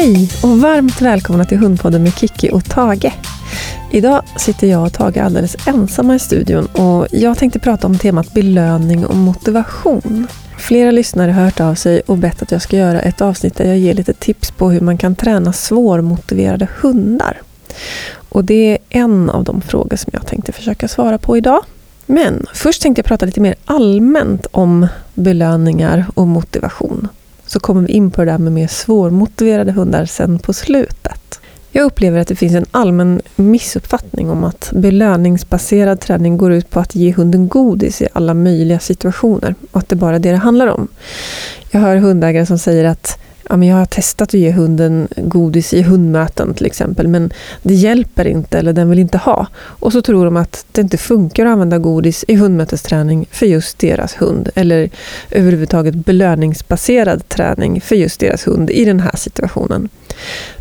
Hej och varmt välkomna till Hundpodden med Kiki och Tage. Idag sitter jag och Tage alldeles ensamma i studion och jag tänkte prata om temat belöning och motivation. Flera lyssnare har hört av sig och bett att jag ska göra ett avsnitt där jag ger lite tips på hur man kan träna svårmotiverade hundar. Och det är en av de frågor som jag tänkte försöka svara på idag. Men först tänkte jag prata lite mer allmänt om belöningar och motivation. Så kommer vi in på det där med mer svårmotiverade hundar sen på slutet. Jag upplever att det finns en allmän missuppfattning om att belöningsbaserad träning går ut på att ge hunden godis i alla möjliga situationer och att det bara är det det handlar om. Jag hör hundägare som säger att ja, men jag har testat att ge hunden godis i hundmöten till exempel, men det hjälper inte eller den vill inte ha. Och så tror de att det inte funkar att använda godis i hundmötesträning för just deras hund, eller överhuvudtaget belöningsbaserad träning för just deras hund i den här situationen.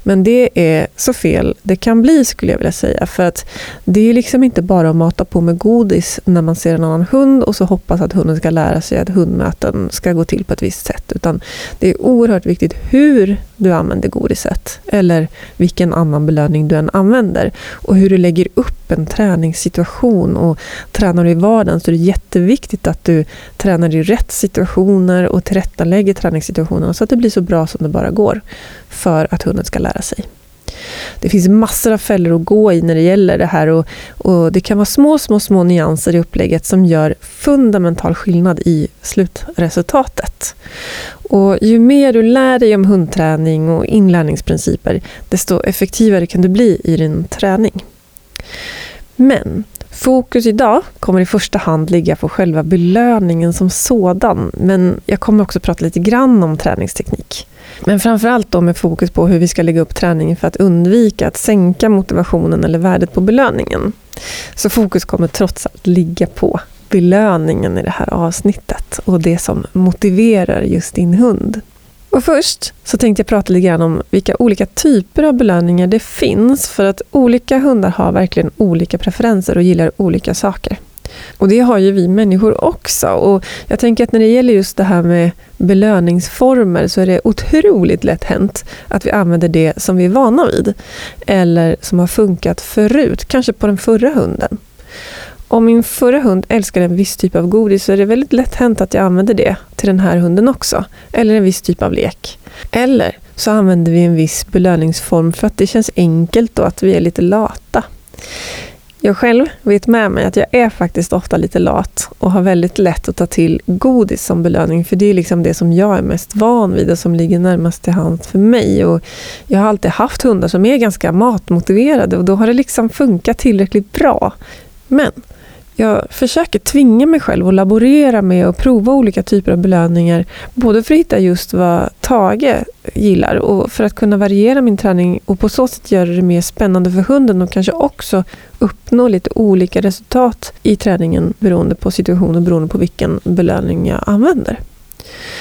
Men det är så fel det kan bli skulle jag vilja säga. För att det är liksom inte bara att mata på med godis när man ser en annan hund och så hoppas att hunden ska lära sig att hundmöten ska gå till på ett visst sätt. Utan det är oerhört viktigt hur du använder godiset eller vilken annan belöning du än använder. Och hur du lägger upp en träningssituation och tränar du i vardagen så är det jätteviktigt att du tränar i rätt situationer och tillrättalägger träningssituationerna så att det blir så bra som det bara går för att hunden ska lära sig. Det finns massor av fällor att gå i när det gäller det här och, och, det kan vara små, små, små nyanser i upplägget som gör fundamental skillnad i slutresultatet. Och ju mer du lär dig om hundträning och inlärningsprinciper, desto effektivare kan du bli i din träning. Men Fokus idag kommer i första hand ligga på själva belöningen som sådan, men jag kommer också prata lite grann om träningsteknik. Men framförallt då med fokus på hur vi ska lägga upp träningen för att undvika att sänka motivationen eller värdet på belöningen. Så fokus kommer trots allt ligga på belöningen i det här avsnittet och det som motiverar just din hund. Och först så tänkte jag prata lite grann om vilka olika typer av belöningar det finns för att olika hundar har verkligen olika preferenser och gillar olika saker. Och det har ju vi människor också. Och jag tänker att när det gäller just det här med belöningsformer så är det otroligt lätt hänt att vi använder det som vi är vana vid. Eller som har funkat förut, kanske på den förra hunden. Om min förra hund älskade en viss typ av godis så är det väldigt lätt hänt att jag använder det till den här hunden också. Eller en viss typ av lek. Eller så använder vi en viss belöningsform för att det känns enkelt och att vi är lite lata. Jag själv vet med mig att jag är faktiskt ofta lite lat och har väldigt lätt att ta till godis som belöning för det är liksom det som jag är mest van vid och som ligger närmast till hands för mig. Och jag har alltid haft hundar som är ganska matmotiverade och då har det liksom funkat tillräckligt bra. Men jag försöker tvinga mig själv att laborera med och prova olika typer av belöningar. Både för att hitta just vad Tage gillar och för att kunna variera min träning och på så sätt göra det mer spännande för hunden och kanske också uppnå lite olika resultat i träningen beroende på situation och beroende på vilken belöning jag använder.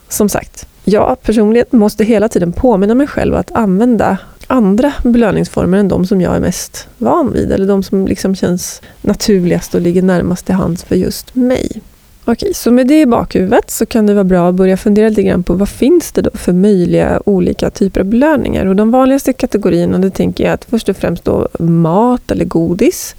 Som sagt, jag personligen måste hela tiden påminna mig själv att använda andra belöningsformer än de som jag är mest van vid eller de som liksom känns naturligast och ligger närmast till hands för just mig. Okej, så med det i bakhuvudet så kan det vara bra att börja fundera lite grann på vad finns det då för möjliga olika typer av belöningar? Och de vanligaste kategorierna, det tänker jag att först och främst då mat eller godis.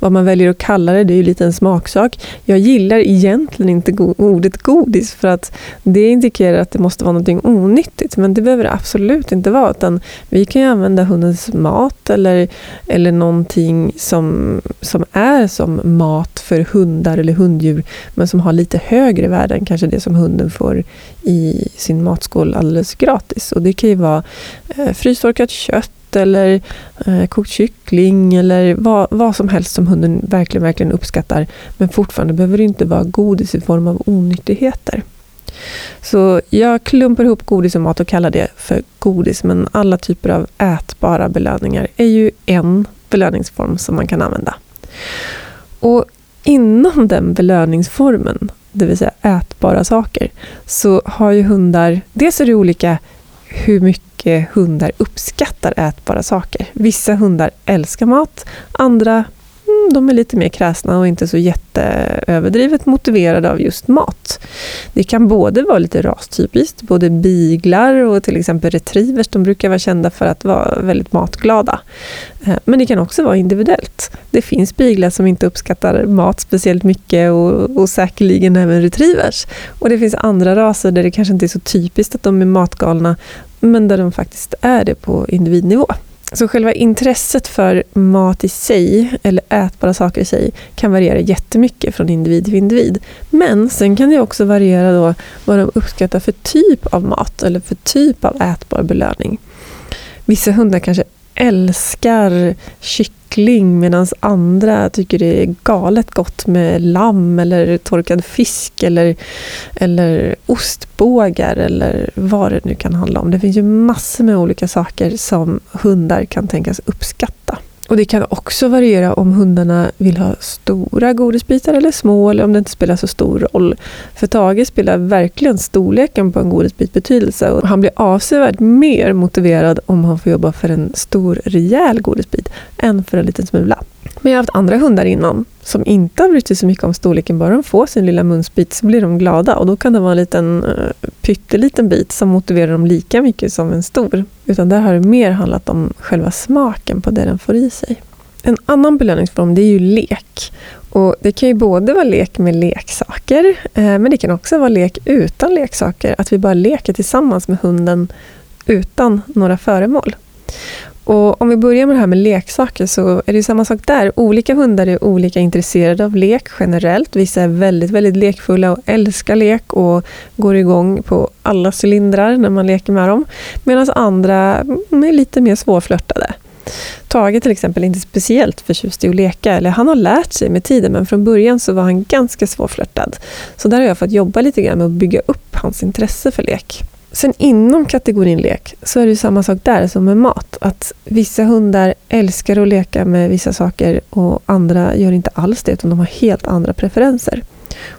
Vad man väljer att kalla det, det är ju lite en smaksak. Jag gillar egentligen inte go ordet godis för att det indikerar att det måste vara någonting onyttigt, men det behöver det absolut inte vara, utan vi kan ju använda hundens mat eller, eller någonting som, som är som mat för hundar eller hunddjur, men som har har lite högre värde än kanske det som hunden får i sin matskål alldeles gratis. Och det kan ju vara eh, frystorkat kött eller eh, kokt kyckling eller vad, vad som helst som hunden verkligen, verkligen uppskattar. Men fortfarande behöver det inte vara godis i form av onyttigheter. Så jag klumpar ihop godis och mat och kallar det för godis, men alla typer av ätbara belöningar är ju en belöningsform som man kan använda. Och inom den belöningsformen, det vill säga ätbara saker, så har ju hundar... Dels är det olika hur mycket hundar uppskattar ätbara saker. Vissa hundar älskar mat, andra Mm, de är lite mer kräsna och inte så jätteöverdrivet motiverade av just mat. Det kan både vara lite rastypiskt, både biglar och till exempel retrievers, de brukar vara kända för att vara väldigt matglada. Eh, men det kan också vara individuellt. Det finns biglar som inte uppskattar mat speciellt mycket och, och säkerligen även retrievers. Och det finns andra raser där det kanske inte är så typiskt att de är matgalna, men där de faktiskt är det på individnivå. Så själva intresset för mat i sig, eller ätbara saker i sig, kan variera jättemycket från individ till individ. Men sen kan det också variera då vad de uppskattar för typ av mat, eller för typ av ätbar belöning. Vissa hundar kanske älskar kyckling medan andra tycker det är galet gott med lamm eller torkad fisk eller, eller ostbågar eller vad det nu kan handla om. Det finns ju massor med olika saker som hundar kan tänkas uppskatta. Och Det kan också variera om hundarna vill ha stora godisbitar eller små, eller om det inte spelar så stor roll. För Tage spelar verkligen storleken på en godisbit betydelse och han blir avsevärt mer motiverad om han får jobba för en stor, rejäl godisbit än för en liten smula. Men jag har haft andra hundar innan som inte har brytt sig så mycket om storleken. Bara de får sin lilla munsbit så blir de glada och då kan det vara en liten uh, pytteliten bit som motiverar dem lika mycket som en stor. Utan där har det mer handlat om själva smaken på det den får i sig. En annan belöningsform det är ju lek. Och Det kan ju både vara lek med leksaker, eh, men det kan också vara lek utan leksaker. Att vi bara leker tillsammans med hunden utan några föremål. Och om vi börjar med det här med leksaker så är det samma sak där. Olika hundar är olika intresserade av lek generellt. Vissa är väldigt, väldigt lekfulla och älskar lek och går igång på alla cylindrar när man leker med dem. Medan andra mm, är lite mer svårflörtade. Tage till exempel är inte speciellt förtjust i att leka, eller han har lärt sig med tiden, men från början så var han ganska svårflörtad. Så där har jag fått jobba lite grann med att bygga upp hans intresse för lek. Sen inom kategorin lek så är det samma sak där som med mat. Att vissa hundar älskar att leka med vissa saker och andra gör inte alls det, utan de har helt andra preferenser.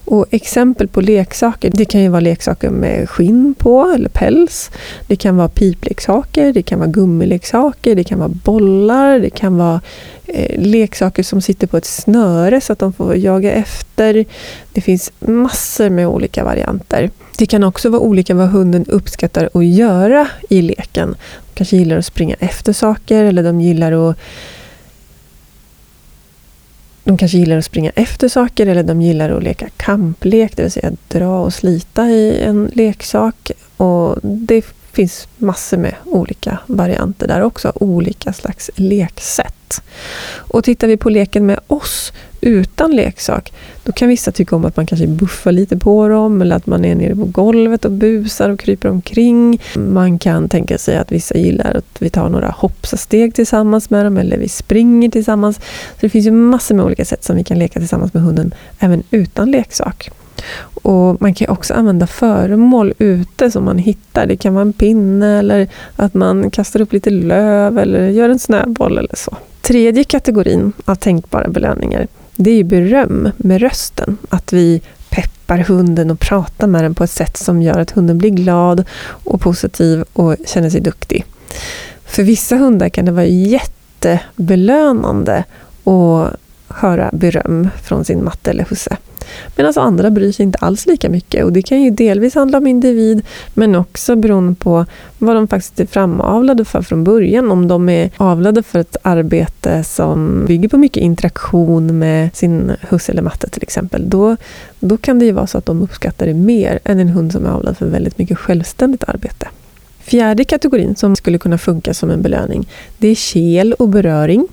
Och exempel på leksaker, det kan ju vara leksaker med skinn på eller päls. Det kan vara pipleksaker, det kan vara gummileksaker, det kan vara bollar, det kan vara eh, leksaker som sitter på ett snöre så att de får jaga efter. Det finns massor med olika varianter. Det kan också vara olika vad hunden uppskattar att göra i leken. De kanske gillar att springa efter saker eller de gillar att de kanske gillar att springa efter saker eller de gillar att leka kamplek, det vill säga dra och slita i en leksak. Och det finns massor med olika varianter där också, olika slags leksätt. Och tittar vi på leken med oss utan leksak, då kan vissa tycka om att man kanske buffar lite på dem eller att man är nere på golvet och busar och kryper omkring. Man kan tänka sig att vissa gillar att vi tar några hoppsasteg tillsammans med dem eller vi springer tillsammans. Så det finns ju massor med olika sätt som vi kan leka tillsammans med hunden även utan leksak. Och Man kan också använda föremål ute som man hittar. Det kan vara en pinne eller att man kastar upp lite löv eller gör en snöboll eller så. Tredje kategorin av tänkbara belöningar det är beröm med rösten. Att vi peppar hunden och pratar med den på ett sätt som gör att hunden blir glad och positiv och känner sig duktig. För vissa hundar kan det vara jättebelönande att höra beröm från sin matte eller husse. Medan andra bryr sig inte alls lika mycket. Och Det kan ju delvis handla om individ, men också beroende på vad de faktiskt är framavlade för från början. Om de är avlade för ett arbete som bygger på mycket interaktion med sin husse eller matte till exempel, då, då kan det ju vara så att de uppskattar det mer än en hund som är avlad för väldigt mycket självständigt arbete. Fjärde kategorin som skulle kunna funka som en belöning, det är kel och beröring.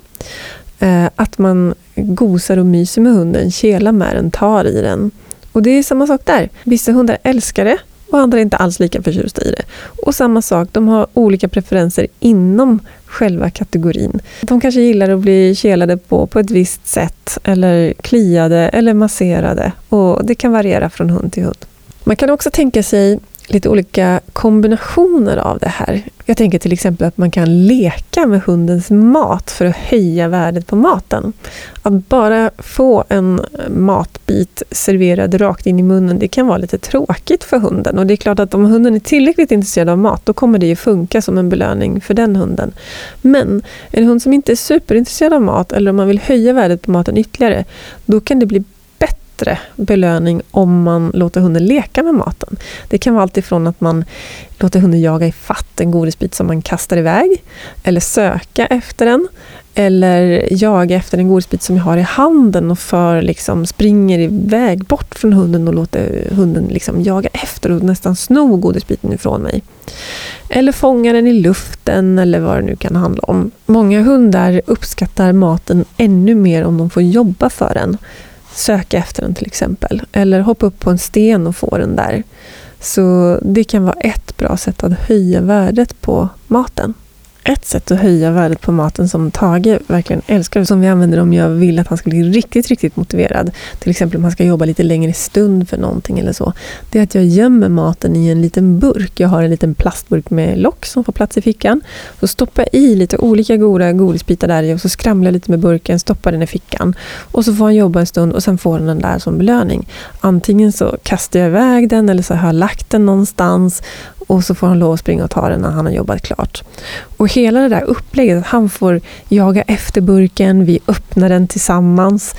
Eh, att man gosar och myser med hunden, kelar med den, tar i den. Och det är samma sak där. Vissa hundar älskar det och andra är inte alls lika förtjusta i det. Och samma sak, de har olika preferenser inom själva kategorin. De kanske gillar att bli kelade på, på ett visst sätt eller kliade eller masserade. Och Det kan variera från hund till hund. Man kan också tänka sig lite olika kombinationer av det här. Jag tänker till exempel att man kan leka med hundens mat för att höja värdet på maten. Att bara få en matbit serverad rakt in i munnen, det kan vara lite tråkigt för hunden. Och det är klart att om hunden är tillräckligt intresserad av mat, då kommer det ju funka som en belöning för den hunden. Men en hund som inte är superintresserad av mat, eller om man vill höja värdet på maten ytterligare, då kan det bli bättre belöning om man låter hunden leka med maten. Det kan vara allt ifrån att man låter hunden jaga i fatt en godisbit som man kastar iväg, eller söka efter den, eller jaga efter en godisbit som jag har i handen och för liksom springer iväg bort från hunden och låter hunden liksom jaga efter och nästan sno godisbiten ifrån mig. Eller fånga den i luften eller vad det nu kan handla om. Många hundar uppskattar maten ännu mer om de får jobba för den söka efter den till exempel. Eller hoppa upp på en sten och få den där. Så det kan vara ett bra sätt att höja värdet på maten ett sätt att höja värdet på maten som Tage verkligen älskar, och som vi använder om jag vill att han ska bli riktigt, riktigt motiverad. Till exempel om han ska jobba lite längre stund för någonting eller så. Det är att jag gömmer maten i en liten burk. Jag har en liten plastburk med lock som får plats i fickan. Så stoppar jag i lite olika goda godisbitar där i och så skramlar jag lite med burken, stoppar den i fickan. Och så får han jobba en stund och sen får han den där som belöning. Antingen så kastar jag iväg den eller så har jag lagt den någonstans och så får han lov att springa och ta den när han har jobbat klart. Och hela det där upplägget, att han får jaga efter burken, vi öppnar den tillsammans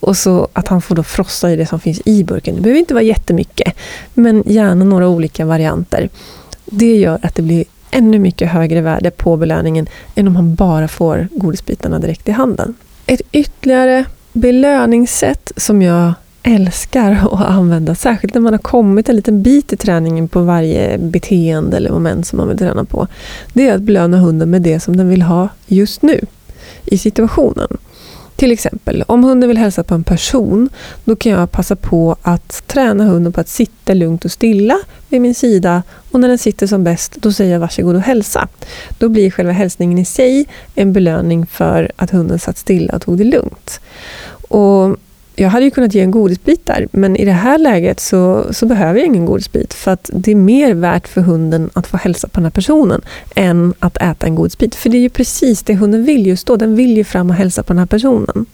och så att han får då frossa i det som finns i burken. Det behöver inte vara jättemycket, men gärna några olika varianter. Det gör att det blir ännu mycket högre värde på belöningen än om han bara får godisbitarna direkt i handen. Ett ytterligare belöningssätt som jag älskar att använda, särskilt när man har kommit en liten bit i träningen på varje beteende eller moment som man vill träna på, det är att belöna hunden med det som den vill ha just nu i situationen. Till exempel, om hunden vill hälsa på en person, då kan jag passa på att träna hunden på att sitta lugnt och stilla vid min sida och när den sitter som bäst, då säger jag varsågod och hälsa. Då blir själva hälsningen i sig en belöning för att hunden satt stilla och tog det lugnt. Och jag hade ju kunnat ge en godisbit där, men i det här läget så, så behöver jag ingen godisbit för att det är mer värt för hunden att få hälsa på den här personen än att äta en godisbit. För det är ju precis det hunden vill just då. Den vill ju fram och hälsa på den här personen.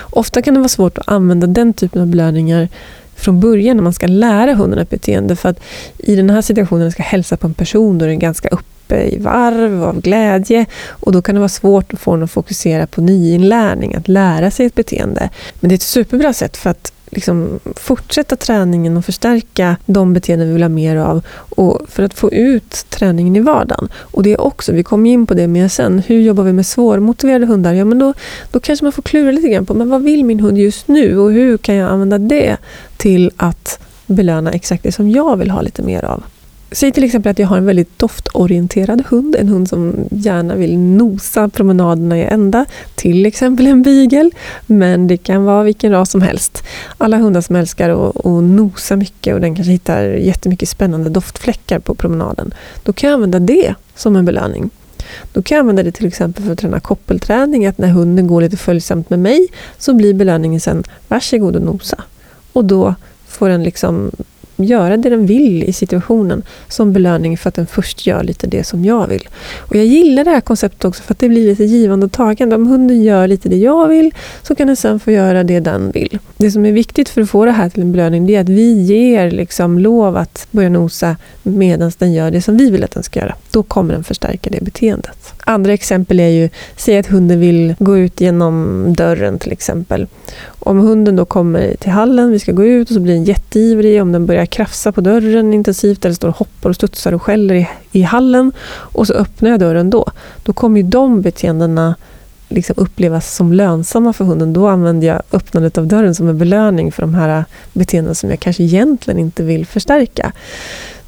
Ofta kan det vara svårt att använda den typen av belöningar från början när man ska lära hunden ett beteende. För att i den här situationen, när man ska hälsa på en person, då är den ganska upp uppe i varv av glädje och då kan det vara svårt att få honom att fokusera på nyinlärning, att lära sig ett beteende. Men det är ett superbra sätt för att liksom fortsätta träningen och förstärka de beteenden vi vill ha mer av och för att få ut träningen i vardagen. Och det är också, vi kommer in på det mer sen, hur jobbar vi med svårmotiverade hundar? Ja, men då, då kanske man får klura lite grann på men vad vill min hund just nu och hur kan jag använda det till att belöna exakt det som jag vill ha lite mer av. Säg till exempel att jag har en väldigt doftorienterad hund. En hund som gärna vill nosa promenaderna i ända. Till exempel en beagle. Men det kan vara vilken ras som helst. Alla hundar som älskar att, att nosa mycket och den kanske hittar jättemycket spännande doftfläckar på promenaden. Då kan jag använda det som en belöning. Då kan jag använda det till exempel för att träna koppelträning. Att när hunden går lite följsamt med mig så blir belöningen sen varsågod och nosa. Och då får den liksom göra det den vill i situationen som belöning för att den först gör lite det som jag vill. Och Jag gillar det här konceptet också för att det blir lite givande och tagande. Om hunden gör lite det jag vill så kan den sen få göra det den vill. Det som är viktigt för att få det här till en belöning det är att vi ger liksom lov att börja nosa medan den gör det som vi vill att den ska göra. Då kommer den förstärka det beteendet. Andra exempel är ju, säg att hunden vill gå ut genom dörren till exempel. Om hunden då kommer till hallen, vi ska gå ut och så blir den jätteivrig. Om den börjar krafsa på dörren intensivt eller står och hoppar och studsar och skäller i, i hallen och så öppnar jag dörren då. Då kommer ju de beteendena liksom upplevas som lönsamma för hunden. Då använder jag öppnandet av dörren som en belöning för de här beteendena som jag kanske egentligen inte vill förstärka.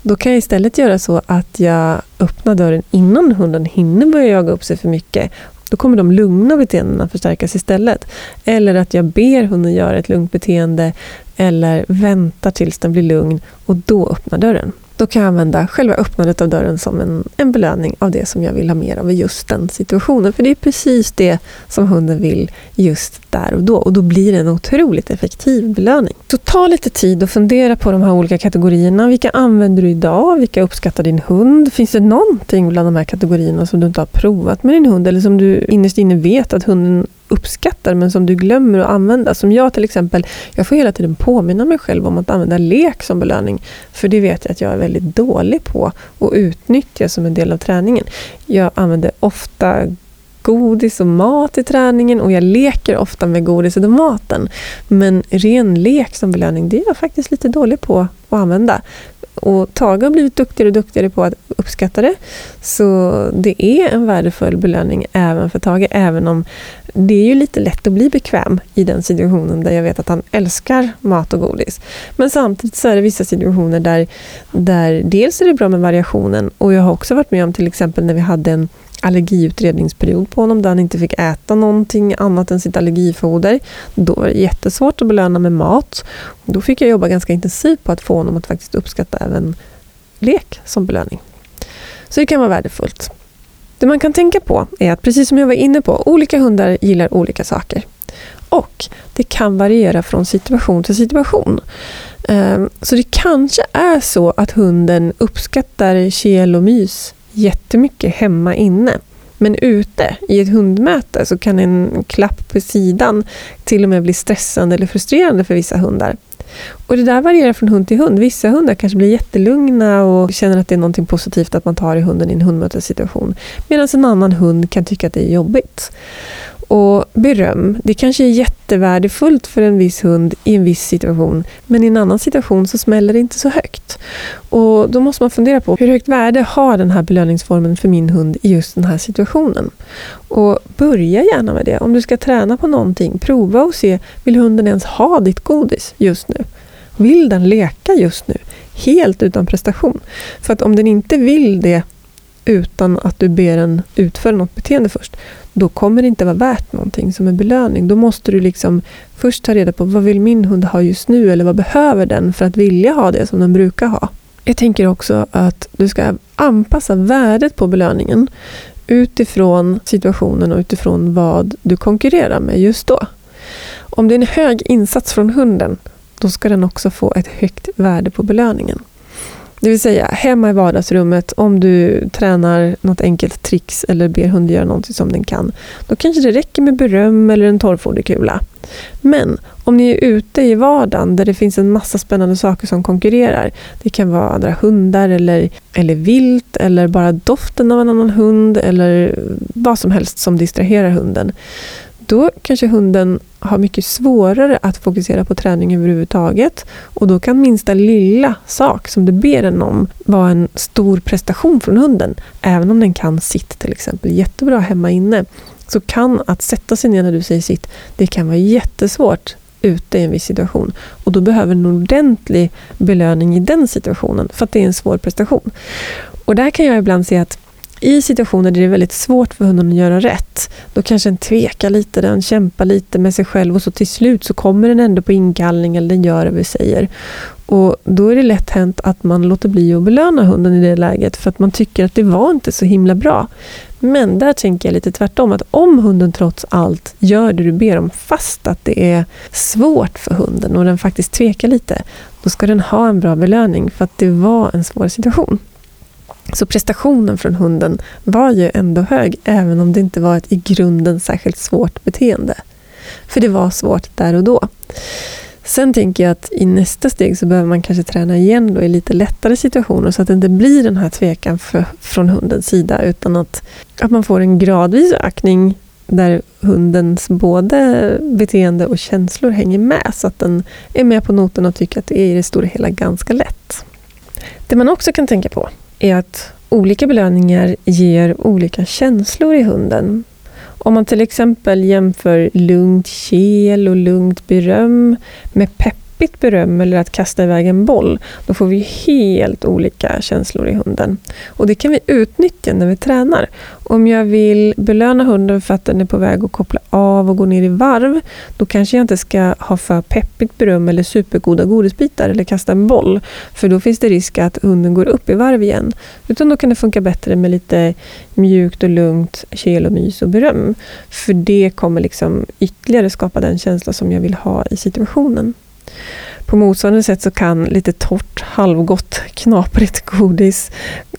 Då kan jag istället göra så att jag öppnar dörren innan hunden hinner börja jaga upp sig för mycket. Då kommer de lugna beteendena förstärkas istället. Eller att jag ber hunden göra ett lugnt beteende eller väntar tills den blir lugn och då öppnar dörren då kan jag använda själva öppnandet av dörren som en, en belöning av det som jag vill ha mer av i just den situationen. För det är precis det som hunden vill just där och då. Och då blir det en otroligt effektiv belöning. Så ta lite tid och fundera på de här olika kategorierna. Vilka använder du idag? Vilka uppskattar din hund? Finns det någonting bland de här kategorierna som du inte har provat med din hund eller som du innerst inne vet att hunden uppskattar men som du glömmer att använda. Som jag till exempel, jag får hela tiden påminna mig själv om att använda lek som belöning. För det vet jag att jag är väldigt dålig på och utnyttja som en del av träningen. Jag använder ofta godis och mat i träningen och jag leker ofta med godiset och maten. Men ren lek som belöning, det är jag faktiskt lite dålig på att använda. Och Tage har blivit duktigare och duktigare på att uppskatta det. Så det är en värdefull belöning även för Tage, även om det är ju lite lätt att bli bekväm i den situationen där jag vet att han älskar mat och godis. Men samtidigt så är det vissa situationer där, där dels är det bra med variationen och jag har också varit med om till exempel när vi hade en allergiutredningsperiod på honom där han inte fick äta någonting annat än sitt allergifoder. Då var det jättesvårt att belöna med mat. Då fick jag jobba ganska intensivt på att få honom att faktiskt uppskatta även lek som belöning. Så det kan vara värdefullt. Det man kan tänka på är att, precis som jag var inne på, olika hundar gillar olika saker. Och det kan variera från situation till situation. Ehm, så det kanske är så att hunden uppskattar kel och mys jättemycket hemma inne. Men ute i ett hundmöte så kan en klapp på sidan till och med bli stressande eller frustrerande för vissa hundar. Och Det där varierar från hund till hund. Vissa hundar kanske blir jättelugna och känner att det är något positivt att man tar i hunden i en hundmötessituation. Medan en annan hund kan tycka att det är jobbigt. Och beröm, det kanske är jättevärdefullt för en viss hund i en viss situation, men i en annan situation så smäller det inte så högt. Och Då måste man fundera på hur högt värde har den här belöningsformen för min hund i just den här situationen? Och Börja gärna med det. Om du ska träna på någonting, prova och se, vill hunden ens ha ditt godis just nu? Vill den leka just nu? Helt utan prestation. För att om den inte vill det utan att du ber den utföra något beteende först, då kommer det inte vara värt någonting som en belöning. Då måste du liksom först ta reda på vad vill min hund ha just nu eller vad behöver den för att vilja ha det som den brukar ha. Jag tänker också att du ska anpassa värdet på belöningen utifrån situationen och utifrån vad du konkurrerar med just då. Om det är en hög insats från hunden, då ska den också få ett högt värde på belöningen. Det vill säga, hemma i vardagsrummet, om du tränar något enkelt tricks eller ber hunden göra något som den kan, då kanske det räcker med beröm eller en torrfoderkula. Men om ni är ute i vardagen där det finns en massa spännande saker som konkurrerar, det kan vara andra hundar eller, eller vilt eller bara doften av en annan hund eller vad som helst som distraherar hunden, då kanske hunden har mycket svårare att fokusera på träning överhuvudtaget. Och då kan minsta lilla sak som du ber den om vara en stor prestation från hunden. Även om den kan sitt till exempel jättebra hemma inne. Så kan att sätta sig ner när du säger sitt, det kan vara jättesvårt ute i en viss situation. Och då behöver en ordentlig belöning i den situationen för att det är en svår prestation. Och där kan jag ibland se att i situationer där det är väldigt svårt för hunden att göra rätt, då kanske den tvekar lite, den kämpar lite med sig själv och så till slut så kommer den ändå på inkallning eller den gör det vi säger. Och Då är det lätt hänt att man låter bli att belöna hunden i det läget för att man tycker att det var inte så himla bra. Men där tänker jag lite tvärtom, att om hunden trots allt gör det du ber om fast att det är svårt för hunden och den faktiskt tvekar lite, då ska den ha en bra belöning för att det var en svår situation. Så prestationen från hunden var ju ändå hög, även om det inte var ett i grunden särskilt svårt beteende. För det var svårt där och då. Sen tänker jag att i nästa steg så behöver man kanske träna igen då i lite lättare situationer så att det inte blir den här tvekan för, från hundens sida utan att, att man får en gradvis ökning där hundens både beteende och känslor hänger med så att den är med på noten och tycker att det är i det stora hela ganska lätt. Det man också kan tänka på är att olika belöningar ger olika känslor i hunden. Om man till exempel jämför lugnt kel och lugnt beröm med pepp deppigt beröm eller att kasta iväg en boll, då får vi helt olika känslor i hunden. Och det kan vi utnyttja när vi tränar. Om jag vill belöna hunden för att den är på väg att koppla av och gå ner i varv, då kanske jag inte ska ha för peppigt beröm eller supergoda godisbitar eller kasta en boll, för då finns det risk att hunden går upp i varv igen. Utan då kan det funka bättre med lite mjukt och lugnt kel och mys och beröm. För det kommer liksom ytterligare skapa den känsla som jag vill ha i situationen. På motsvarande sätt så kan lite torrt, halvgott, knaprigt godis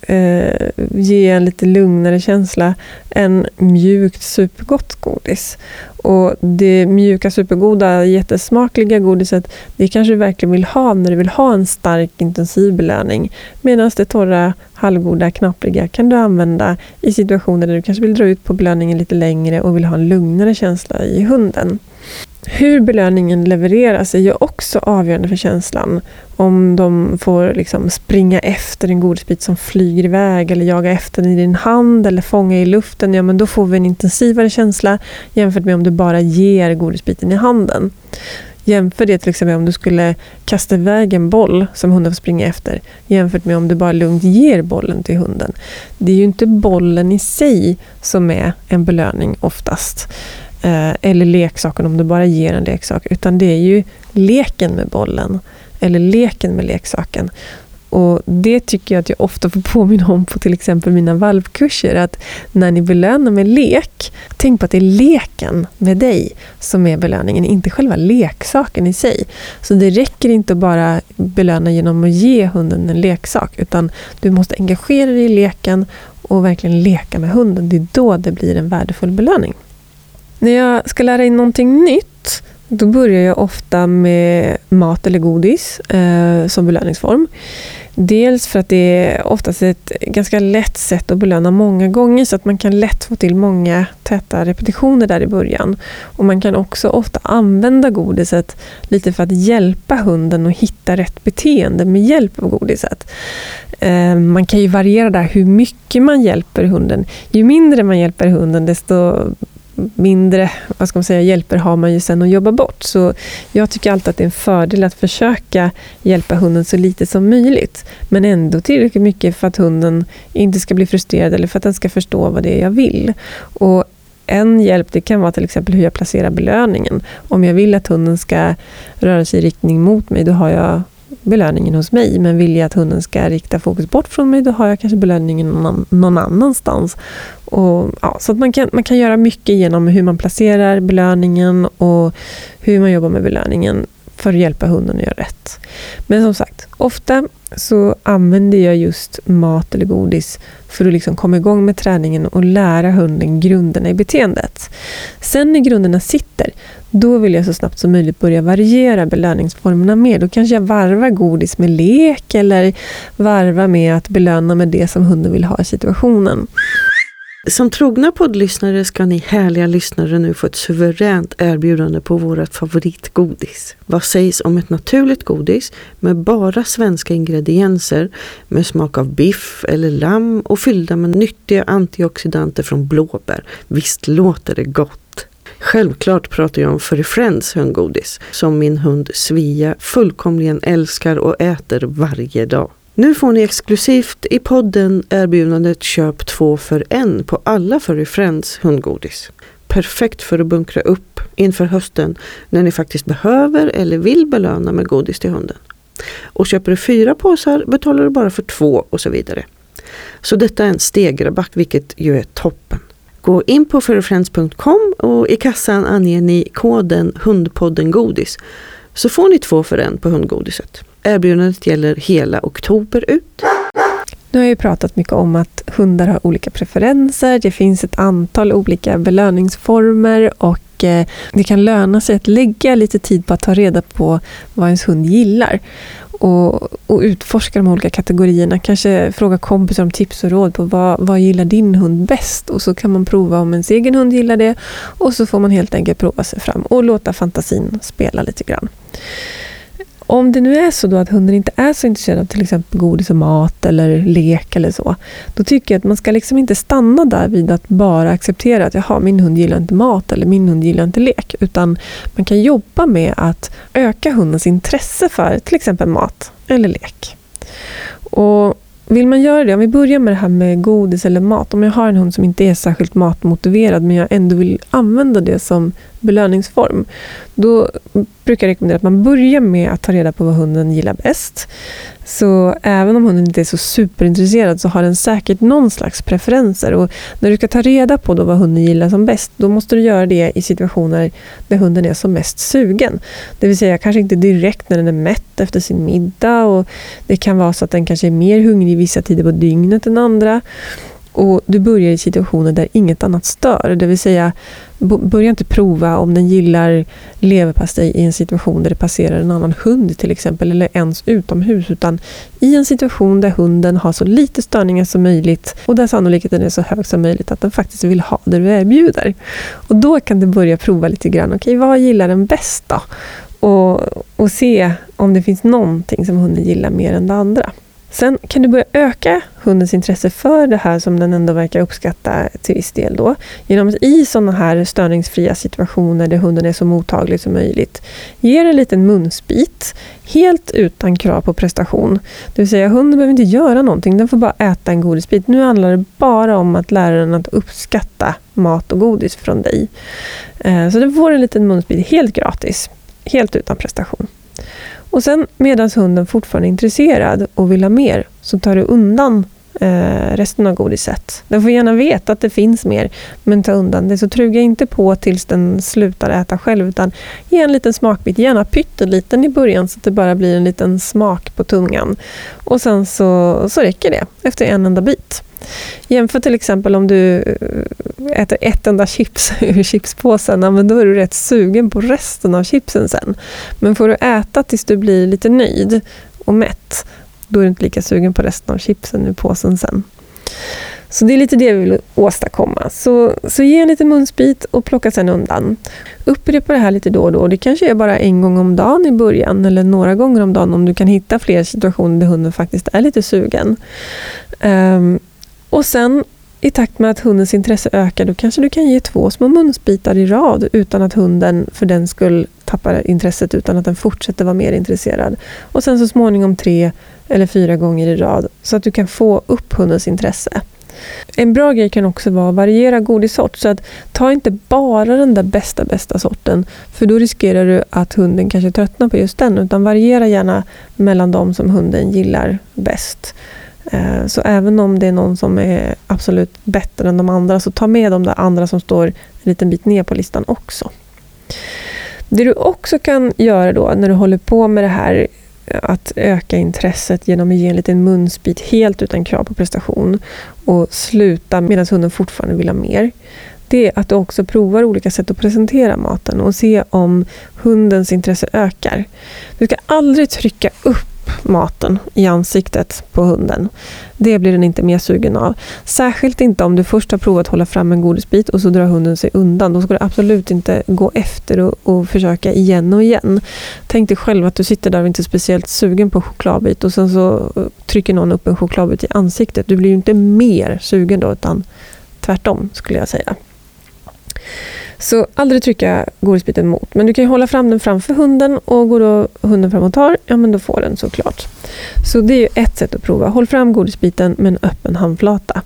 eh, ge en lite lugnare känsla än mjukt, supergott godis. Och det mjuka, supergoda, jättesmakliga godiset, det kanske du verkligen vill ha när du vill ha en stark, intensiv belöning. Medan det torra, halvgoda, knapriga kan du använda i situationer där du kanske vill dra ut på belöningen lite längre och vill ha en lugnare känsla i hunden. Hur belöningen levereras är ju också avgörande för känslan. Om de får liksom springa efter en godisbit som flyger iväg eller jaga efter den i din hand eller fånga i luften, ja men då får vi en intensivare känsla jämfört med om du bara ger godisbiten i handen. Jämför det till exempel om du skulle kasta iväg en boll som hunden får springa efter jämfört med om du bara lugnt ger bollen till hunden. Det är ju inte bollen i sig som är en belöning oftast. Eh, eller leksaken om du bara ger en leksak. Utan det är ju leken med bollen. Eller leken med leksaken. Och Det tycker jag att jag ofta får påminna om på till exempel mina valpkurser. Att när ni belönar med lek, tänk på att det är leken med dig som är belöningen, inte själva leksaken i sig. Så det räcker inte att bara belöna genom att ge hunden en leksak, utan du måste engagera dig i leken och verkligen leka med hunden. Det är då det blir en värdefull belöning. När jag ska lära in någonting nytt, då börjar jag ofta med mat eller godis eh, som belöningsform. Dels för att det är oftast ett ganska lätt sätt att belöna många gånger så att man kan lätt få till många täta repetitioner där i början. Och Man kan också ofta använda godiset lite för att hjälpa hunden att hitta rätt beteende med hjälp av godiset. Eh, man kan ju variera där hur mycket man hjälper hunden. Ju mindre man hjälper hunden desto mindre vad ska man säga, hjälper har man ju sen att jobba bort. Så jag tycker alltid att det är en fördel att försöka hjälpa hunden så lite som möjligt. Men ändå tillräckligt mycket för att hunden inte ska bli frustrerad eller för att den ska förstå vad det är jag vill. Och en hjälp det kan vara till exempel hur jag placerar belöningen. Om jag vill att hunden ska röra sig i riktning mot mig, då har jag belöningen hos mig. Men vill jag att hunden ska rikta fokus bort från mig, då har jag kanske belöningen någon, någon annanstans. Och, ja, så att man, kan, man kan göra mycket genom hur man placerar belöningen och hur man jobbar med belöningen för att hjälpa hunden att göra rätt. Men som sagt, ofta så använder jag just mat eller godis för att liksom komma igång med träningen och lära hunden grunderna i beteendet. Sen när grunderna sitter, då vill jag så snabbt som möjligt börja variera belöningsformerna mer. Då kanske jag varvar godis med lek eller varvar med att belöna med det som hunden vill ha i situationen. Som trogna poddlyssnare ska ni härliga lyssnare nu få ett suveränt erbjudande på vårt favoritgodis. Vad sägs om ett naturligt godis med bara svenska ingredienser med smak av biff eller lamm och fyllda med nyttiga antioxidanter från blåbär? Visst låter det gott? Självklart pratar jag om Furry Friends hundgodis som min hund Svia fullkomligen älskar och äter varje dag. Nu får ni exklusivt i podden erbjudandet köp två för en på alla Furry Friends hundgodis. Perfekt för att bunkra upp inför hösten när ni faktiskt behöver eller vill belöna med godis till hunden. Och köper du fyra påsar betalar du bara för två och så vidare. Så detta är en stegrabatt vilket ju är toppen. Gå in på furryfriends.com och i kassan anger ni koden hundpoddengodis så får ni två för en på hundgodiset. Erbjudandet gäller hela oktober ut. Nu har jag ju pratat mycket om att hundar har olika preferenser. Det finns ett antal olika belöningsformer och eh, det kan löna sig att lägga lite tid på att ta reda på vad ens hund gillar. Och, och utforska de olika kategorierna. Kanske fråga kompisar om tips och råd på vad, vad gillar din hund bäst? Och så kan man prova om ens egen hund gillar det. Och så får man helt enkelt prova sig fram och låta fantasin spela lite grann. Om det nu är så då att hunden inte är så intresserad av till exempel godis och mat eller lek eller så, då tycker jag att man ska liksom inte stanna där vid att bara acceptera att jaha, min hund gillar inte mat eller min hund gillar inte lek, utan man kan jobba med att öka hundens intresse för till exempel mat eller lek. Och vill man göra det, om vi börjar med det här med godis eller mat. Om jag har en hund som inte är särskilt matmotiverad men jag ändå vill använda det som belöningsform. Då brukar jag rekommendera att man börjar med att ta reda på vad hunden gillar bäst. Så även om hunden inte är så superintresserad så har den säkert någon slags preferenser. Och när du ska ta reda på då vad hunden gillar som bäst, då måste du göra det i situationer där hunden är som mest sugen. Det vill säga kanske inte direkt när den är mätt efter sin middag. Och det kan vara så att den kanske är mer hungrig vissa tider på dygnet än andra. Och du börjar i situationer där inget annat stör. Det vill säga, börja inte prova om den gillar leverpastej i en situation där det passerar en annan hund till exempel, eller ens utomhus, utan i en situation där hunden har så lite störningar som möjligt och där sannolikheten är så hög som möjligt att den faktiskt vill ha det du erbjuder. Och då kan du börja prova lite grann. Okej, vad gillar den bäst då? Och, och se om det finns någonting som hunden gillar mer än det andra. Sen kan du börja öka hundens intresse för det här som den ändå verkar uppskatta till viss del då. Genom att i sådana här störningsfria situationer där hunden är så mottaglig som möjligt ge en liten munsbit helt utan krav på prestation. Det vill säga hunden behöver inte göra någonting, den får bara äta en godisbit. Nu handlar det bara om att lära den att uppskatta mat och godis från dig. Eh, så du får en liten munsbit helt gratis, helt utan prestation. Och sen medan hunden fortfarande är intresserad och vill ha mer så tar du undan eh, resten av godiset. Den får gärna veta att det finns mer, men ta undan det. Så truga inte på tills den slutar äta själv, utan ge en liten smakbit, gärna pytteliten i början så att det bara blir en liten smak på tungan. Och sen så, så räcker det efter en enda bit. Jämför till exempel om du eh, äter ett enda chips ur chipspåsen, men då är du rätt sugen på resten av chipsen sen. Men får du äta tills du blir lite nöjd och mätt, då är du inte lika sugen på resten av chipsen ur påsen sen. Så det är lite det vi vill åstadkomma. Så, så ge en liten munsbit och plocka sen undan. Upprepa det här lite då och då. Det kanske är bara en gång om dagen i början eller några gånger om dagen om du kan hitta fler situationer där hunden faktiskt är lite sugen. Um, och sen i takt med att hundens intresse ökar, då kanske du kan ge två små munsbitar i rad utan att hunden för den skull tappar intresset, utan att den fortsätter vara mer intresserad. Och sen så småningom tre eller fyra gånger i rad, så att du kan få upp hundens intresse. En bra grej kan också vara att variera godissort. Så att ta inte bara den där bästa, bästa sorten. För då riskerar du att hunden kanske tröttnar på just den. Utan variera gärna mellan de som hunden gillar bäst. Eh, så även om det är någon som är absolut bättre än de andra, så ta med de där andra som står en liten bit ner på listan också. Det du också kan göra då när du håller på med det här eh, att öka intresset genom att ge en liten munsbit helt utan krav på prestation och sluta medan hunden fortfarande vill ha mer. Det är att du också provar olika sätt att presentera maten och se om hundens intresse ökar. Du ska aldrig trycka upp maten i ansiktet på hunden. Det blir den inte mer sugen av. Särskilt inte om du först har provat hålla fram en godisbit och så drar hunden sig undan. Då ska du absolut inte gå efter och, och försöka igen och igen. Tänk dig själv att du sitter där och inte är speciellt sugen på chokladbit och sen så eh, trycker någon upp en chokladbit i ansiktet. Du blir ju inte mer sugen då utan tvärtom skulle jag säga. Så aldrig trycka godisbiten mot. Men du kan hålla fram den framför hunden och går då hunden fram och tar, ja men då får den såklart. Så det är ju ett sätt att prova. Håll fram godisbiten med en öppen handflata.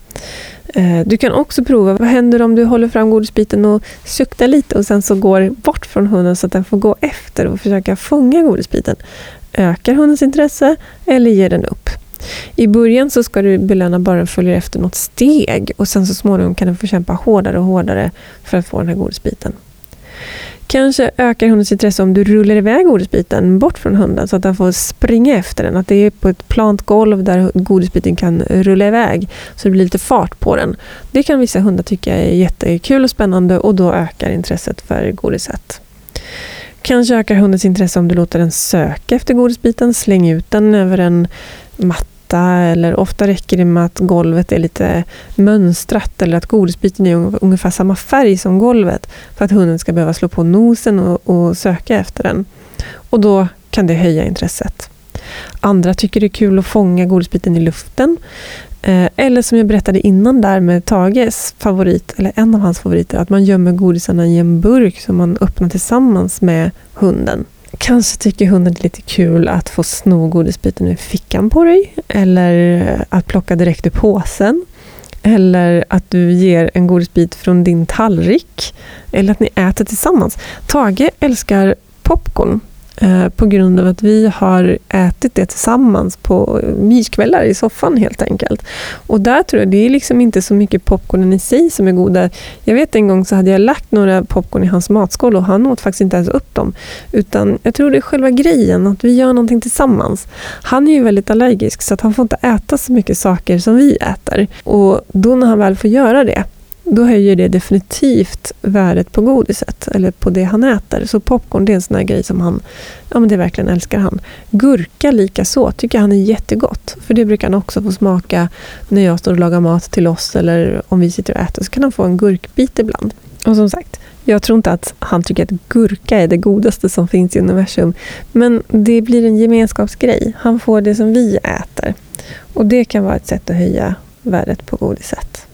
Eh, du kan också prova, vad händer om du håller fram godisbiten och suktar lite och sen så går bort från hunden så att den får gå efter och försöka fånga godisbiten. Ökar hundens intresse eller ger den upp? I början så ska du belöna bara den följer efter något steg och sen så småningom kan den få kämpa hårdare och hårdare för att få den här godisbiten. Kanske ökar hundens intresse om du rullar iväg godisbiten bort från hunden så att den får springa efter den. Att det är på ett plant golv där godisbiten kan rulla iväg så det blir lite fart på den. Det kan vissa hundar tycka är jättekul och spännande och då ökar intresset för godiset. Kanske ökar hundens intresse om du låter den söka efter godisbiten. Släng ut den över en matta eller ofta räcker det med att golvet är lite mönstrat eller att godisbiten är ungefär samma färg som golvet för att hunden ska behöva slå på nosen och, och söka efter den. Och då kan det höja intresset. Andra tycker det är kul att fånga godisbiten i luften. Eh, eller som jag berättade innan där med Tages favorit, eller en av hans favoriter, att man gömmer godisarna i en burk som man öppnar tillsammans med hunden. Kanske tycker hunden det är lite kul att få sno godisbiten ur fickan på dig, eller att plocka direkt ur påsen. Eller att du ger en godisbit från din tallrik. Eller att ni äter tillsammans. Tage älskar popcorn. Eh, på grund av att vi har ätit det tillsammans på myskvällar i soffan helt enkelt. Och där tror jag, det är liksom inte så mycket popcornen i sig som är goda. Jag vet en gång så hade jag lagt några popcorn i hans matskål och han åt faktiskt inte ens upp dem. Utan jag tror det är själva grejen, att vi gör någonting tillsammans. Han är ju väldigt allergisk så att han får inte äta så mycket saker som vi äter. Och då när han väl får göra det, då höjer det definitivt värdet på godiset, eller på det han äter. Så popcorn det är en sån här grej som han, ja men det verkligen älskar han. Gurka lika så tycker han är jättegott, för det brukar han också få smaka när jag står och lagar mat till oss, eller om vi sitter och äter, så kan han få en gurkbit ibland. Och som sagt, jag tror inte att han tycker att gurka är det godaste som finns i universum, men det blir en gemenskapsgrej. Han får det som vi äter. Och det kan vara ett sätt att höja värdet på godiset.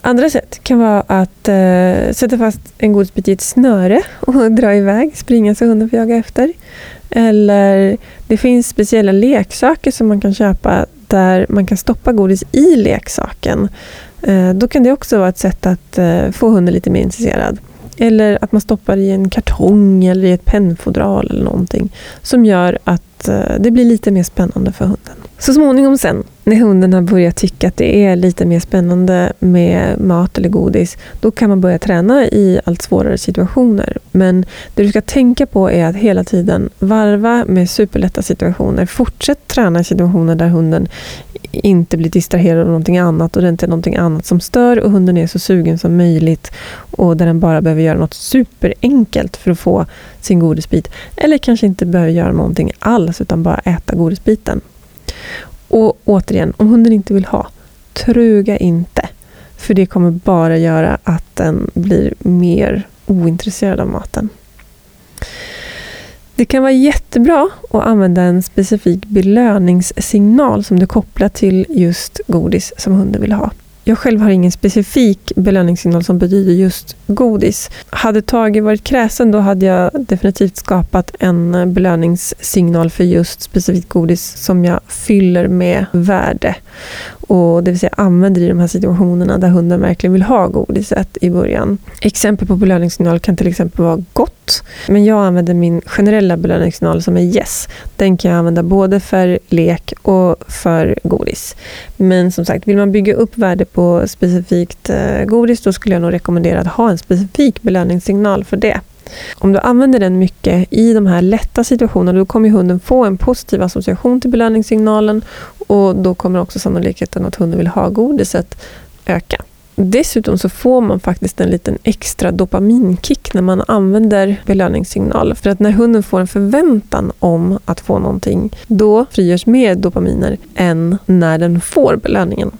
Andra sätt kan vara att eh, sätta fast en godisbit i ett snöre och dra iväg, springa så hunden får jaga efter. Eller det finns speciella leksaker som man kan köpa där man kan stoppa godis i leksaken. Eh, då kan det också vara ett sätt att eh, få hunden lite mer intresserad. Eller att man stoppar i en kartong eller i ett pennfodral eller någonting som gör att eh, det blir lite mer spännande för hunden. Så småningom sen, när hunden har börjat tycka att det är lite mer spännande med mat eller godis, då kan man börja träna i allt svårare situationer. Men det du ska tänka på är att hela tiden varva med superlätta situationer. Fortsätt träna i situationer där hunden inte blir distraherad av någonting annat och det är inte någonting annat som stör och hunden är så sugen som möjligt och där den bara behöver göra något superenkelt för att få sin godisbit. Eller kanske inte behöver göra någonting alls utan bara äta godisbiten. Och återigen, om hunden inte vill ha, truga inte. För det kommer bara göra att den blir mer ointresserad av maten. Det kan vara jättebra att använda en specifik belöningssignal som du kopplar till just godis som hunden vill ha. Jag själv har ingen specifik belöningssignal som betyder just godis. Hade Tage varit kräsen då hade jag definitivt skapat en belöningssignal för just specifikt godis som jag fyller med värde och det vill säga använder i de här situationerna där hunden verkligen vill ha godiset i början. Exempel på belöningssignal kan till exempel vara gott, men jag använder min generella belöningssignal som är yes. Den kan jag använda både för lek och för godis. Men som sagt, vill man bygga upp värde på specifikt eh, godis, då skulle jag nog rekommendera att ha en specifik belöningssignal för det. Om du använder den mycket i de här lätta situationerna, då kommer hunden få en positiv association till belöningssignalen och då kommer också sannolikheten att hunden vill ha godiset öka. Dessutom så får man faktiskt en liten extra dopaminkick när man använder belöningssignal. För att när hunden får en förväntan om att få någonting, då frigörs mer dopaminer än när den får belöningen.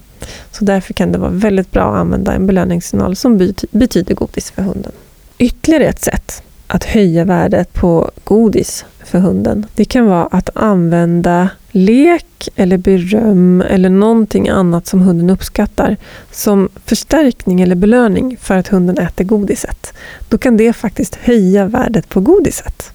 Så därför kan det vara väldigt bra att använda en belöningssignal som betyder godis för hunden. Ytterligare ett sätt att höja värdet på godis för hunden. Det kan vara att använda lek eller beröm eller någonting annat som hunden uppskattar som förstärkning eller belöning för att hunden äter godiset. Då kan det faktiskt höja värdet på godiset.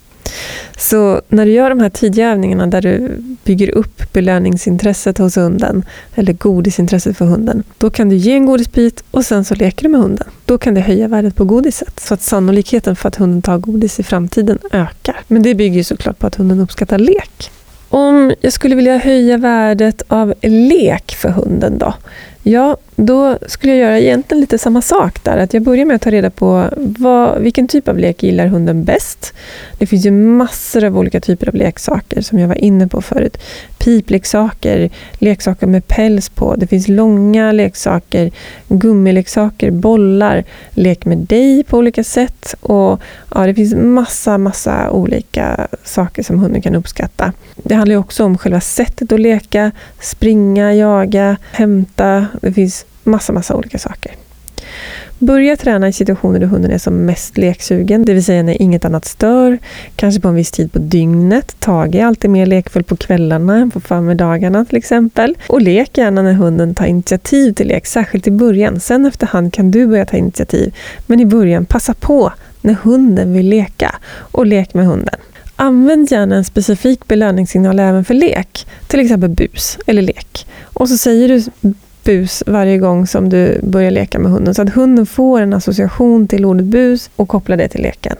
Så när du gör de här tidiga övningarna där du bygger upp belöningsintresset hos hunden, eller godisintresset för hunden, då kan du ge en godisbit och sen så leker du med hunden. Då kan det höja värdet på godiset, så att sannolikheten för att hunden tar godis i framtiden ökar. Men det bygger ju såklart på att hunden uppskattar lek. Om jag skulle vilja höja värdet av lek för hunden då? Ja, då skulle jag göra egentligen lite samma sak där. Att jag börjar med att ta reda på vad, vilken typ av lek gillar hunden bäst. Det finns ju massor av olika typer av leksaker som jag var inne på förut. Pipleksaker, leksaker med päls på. Det finns långa leksaker, gummileksaker, bollar, lek med dig på olika sätt. Och ja, Det finns massa, massa olika saker som hunden kan uppskatta. Det handlar också om själva sättet att leka, springa, jaga, hämta. Det finns massa, massa olika saker. Börja träna i situationer där hunden är som mest leksugen, det vill säga när inget annat stör, kanske på en viss tid på dygnet. Tage är alltid mer lekfull på kvällarna än på förmiddagarna till exempel. Och lek gärna när hunden tar initiativ till lek, särskilt i början. Sen efterhand kan du börja ta initiativ. Men i början, passa på när hunden vill leka och lek med hunden. Använd gärna en specifik belöningssignal även för lek, till exempel bus eller lek. Och så säger du bus varje gång som du börjar leka med hunden så att hunden får en association till ordet bus och kopplar det till leken.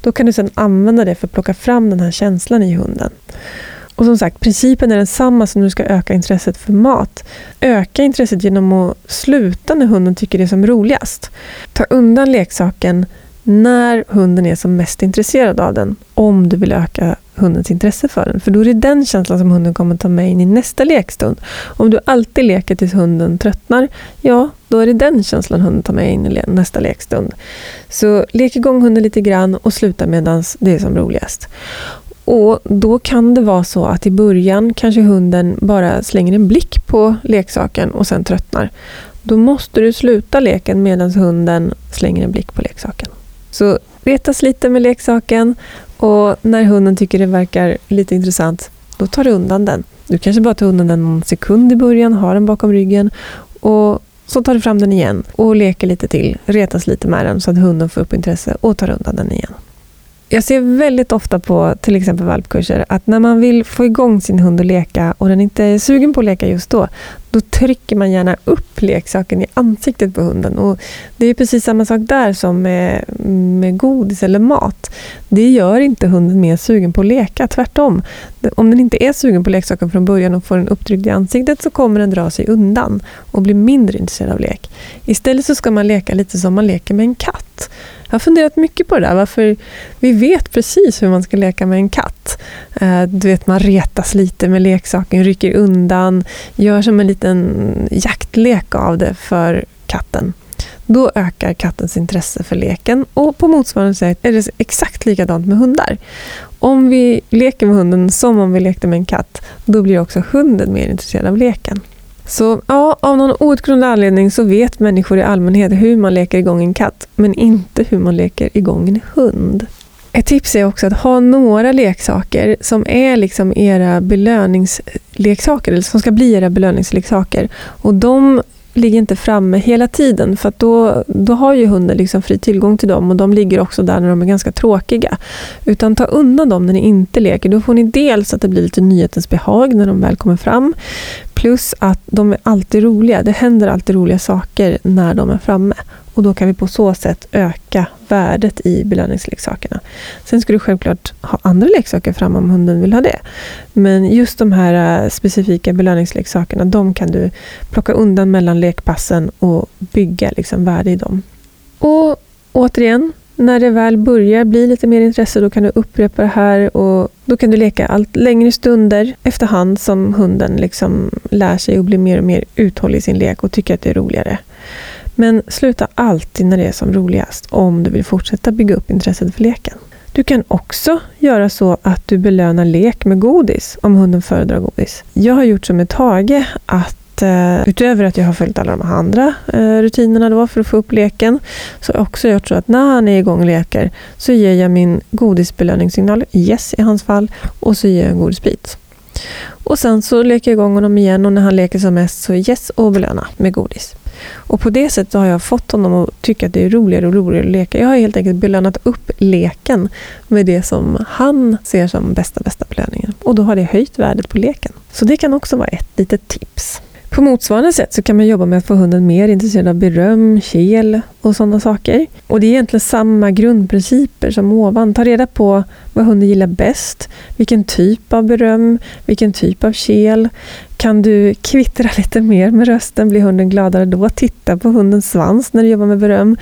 Då kan du sedan använda det för att plocka fram den här känslan i hunden. Och som sagt, principen är densamma som när du ska öka intresset för mat. Öka intresset genom att sluta när hunden tycker det är som roligast. Ta undan leksaken när hunden är som mest intresserad av den, om du vill öka hundens intresse för den. För då är det den känslan som hunden kommer ta med in i nästa lekstund. Om du alltid leker tills hunden tröttnar, ja, då är det den känslan hunden tar med in i nästa lekstund. Så lek igång hunden lite grann och sluta medan det är som roligast. Och Då kan det vara så att i början kanske hunden bara slänger en blick på leksaken och sen tröttnar. Då måste du sluta leken medan hunden slänger en blick på leksaken. Så retas lite med leksaken och när hunden tycker det verkar lite intressant, då tar du undan den. Du kanske bara tar undan den någon sekund i början, har den bakom ryggen och så tar du fram den igen och leker lite till, retas lite med den så att hunden får upp intresse och tar undan den igen. Jag ser väldigt ofta på till exempel valpkurser att när man vill få igång sin hund att leka och den inte är sugen på att leka just då, då trycker man gärna upp leksaken i ansiktet på hunden. Och Det är precis samma sak där som med, med godis eller mat. Det gör inte hunden mer sugen på att leka, tvärtom. Om den inte är sugen på leksaken från början och får den upptryckt i ansiktet så kommer den dra sig undan och bli mindre intresserad av lek. Istället så ska man leka lite som man leker med en katt. Jag har funderat mycket på det där, varför vi vet precis hur man ska leka med en katt. Eh, du vet, man retas lite med leksaken, rycker undan, gör som en liten jaktlek av det för katten. Då ökar kattens intresse för leken och på motsvarande sätt är det exakt likadant med hundar. Om vi leker med hunden som om vi lekte med en katt, då blir också hunden mer intresserad av leken. Så ja, av någon outgrundlig anledning så vet människor i allmänhet hur man leker igång en katt, men inte hur man leker igång en hund. Ett tips är också att ha några leksaker som är liksom era belöningsleksaker, eller som ska bli era belöningsleksaker. Och de ligger inte framme hela tiden för då, då har ju hunden liksom fri tillgång till dem och de ligger också där när de är ganska tråkiga. Utan ta undan dem när ni inte leker. Då får ni dels att det blir lite nyhetens behag när de väl kommer fram. Plus att de är alltid roliga. Det händer alltid roliga saker när de är framme. Och då kan vi på så sätt öka värdet i belöningsleksakerna. Sen ska du självklart ha andra leksaker fram om hunden vill ha det. Men just de här äh, specifika belöningsleksakerna, de kan du plocka undan mellan lekpassen och bygga liksom värde i dem. Och återigen, när det väl börjar bli lite mer intresse, då kan du upprepa det här och då kan du leka allt längre stunder efterhand som hunden liksom lär sig och blir mer och mer uthållig i sin lek och tycker att det är roligare. Men sluta alltid när det är som roligast om du vill fortsätta bygga upp intresset för leken. Du kan också göra så att du belönar lek med godis om hunden föredrar godis. Jag har gjort som med Tage att eh, utöver att jag har följt alla de andra eh, rutinerna då för att få upp leken, så har jag också gjort så att när han är igång och leker så ger jag min godisbelöningssignal, yes i hans fall, och så ger jag en godisbit. Och sen så leker jag igång honom igen och när han leker som mest så yes och belöna med godis. Och på det sättet har jag fått honom att tycka att det är roligare och roligare att leka. Jag har helt enkelt belönat upp leken med det som han ser som bästa, bästa belöningen. Och då har det höjt värdet på leken. Så det kan också vara ett litet tips. På motsvarande sätt så kan man jobba med att få hunden mer intresserad av beröm, kel och sådana saker. Och det är egentligen samma grundprinciper som ovan. Ta reda på vad hunden gillar bäst, vilken typ av beröm, vilken typ av kel. Kan du kvittra lite mer med rösten? Blir hunden gladare då? Titta på hundens svans när du jobbar med beröm.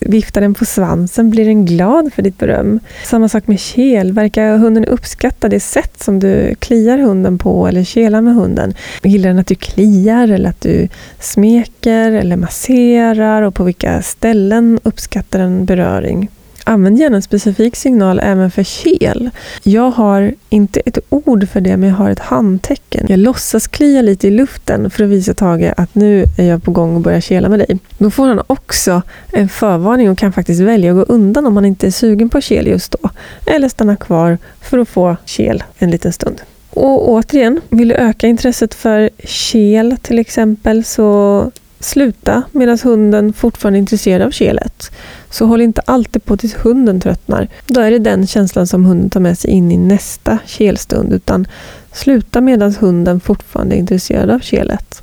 Vifta den på svansen, blir den glad för ditt beröm? Samma sak med kel. Verkar hunden uppskatta det sätt som du kliar hunden på eller kelar med hunden? Gillar den att du kliar eller att du smeker eller masserar och på vilka ställen uppskattar den beröring? Använd gärna en specifik signal även för kel. Jag har inte ett ord för det, men jag har ett handtecken. Jag låtsas klia lite i luften för att visa Tage att nu är jag på gång att börja kela med dig. Då får han också en förvarning och kan faktiskt välja att gå undan om han inte är sugen på kel just då. Eller stanna kvar för att få kel en liten stund. Och återigen, vill du öka intresset för kel till exempel så sluta medan hunden fortfarande är intresserad av kelet. Så håll inte alltid på tills hunden tröttnar. Då är det den känslan som hunden tar med sig in i nästa kelstund. Utan sluta medan hunden fortfarande är intresserad av kelet.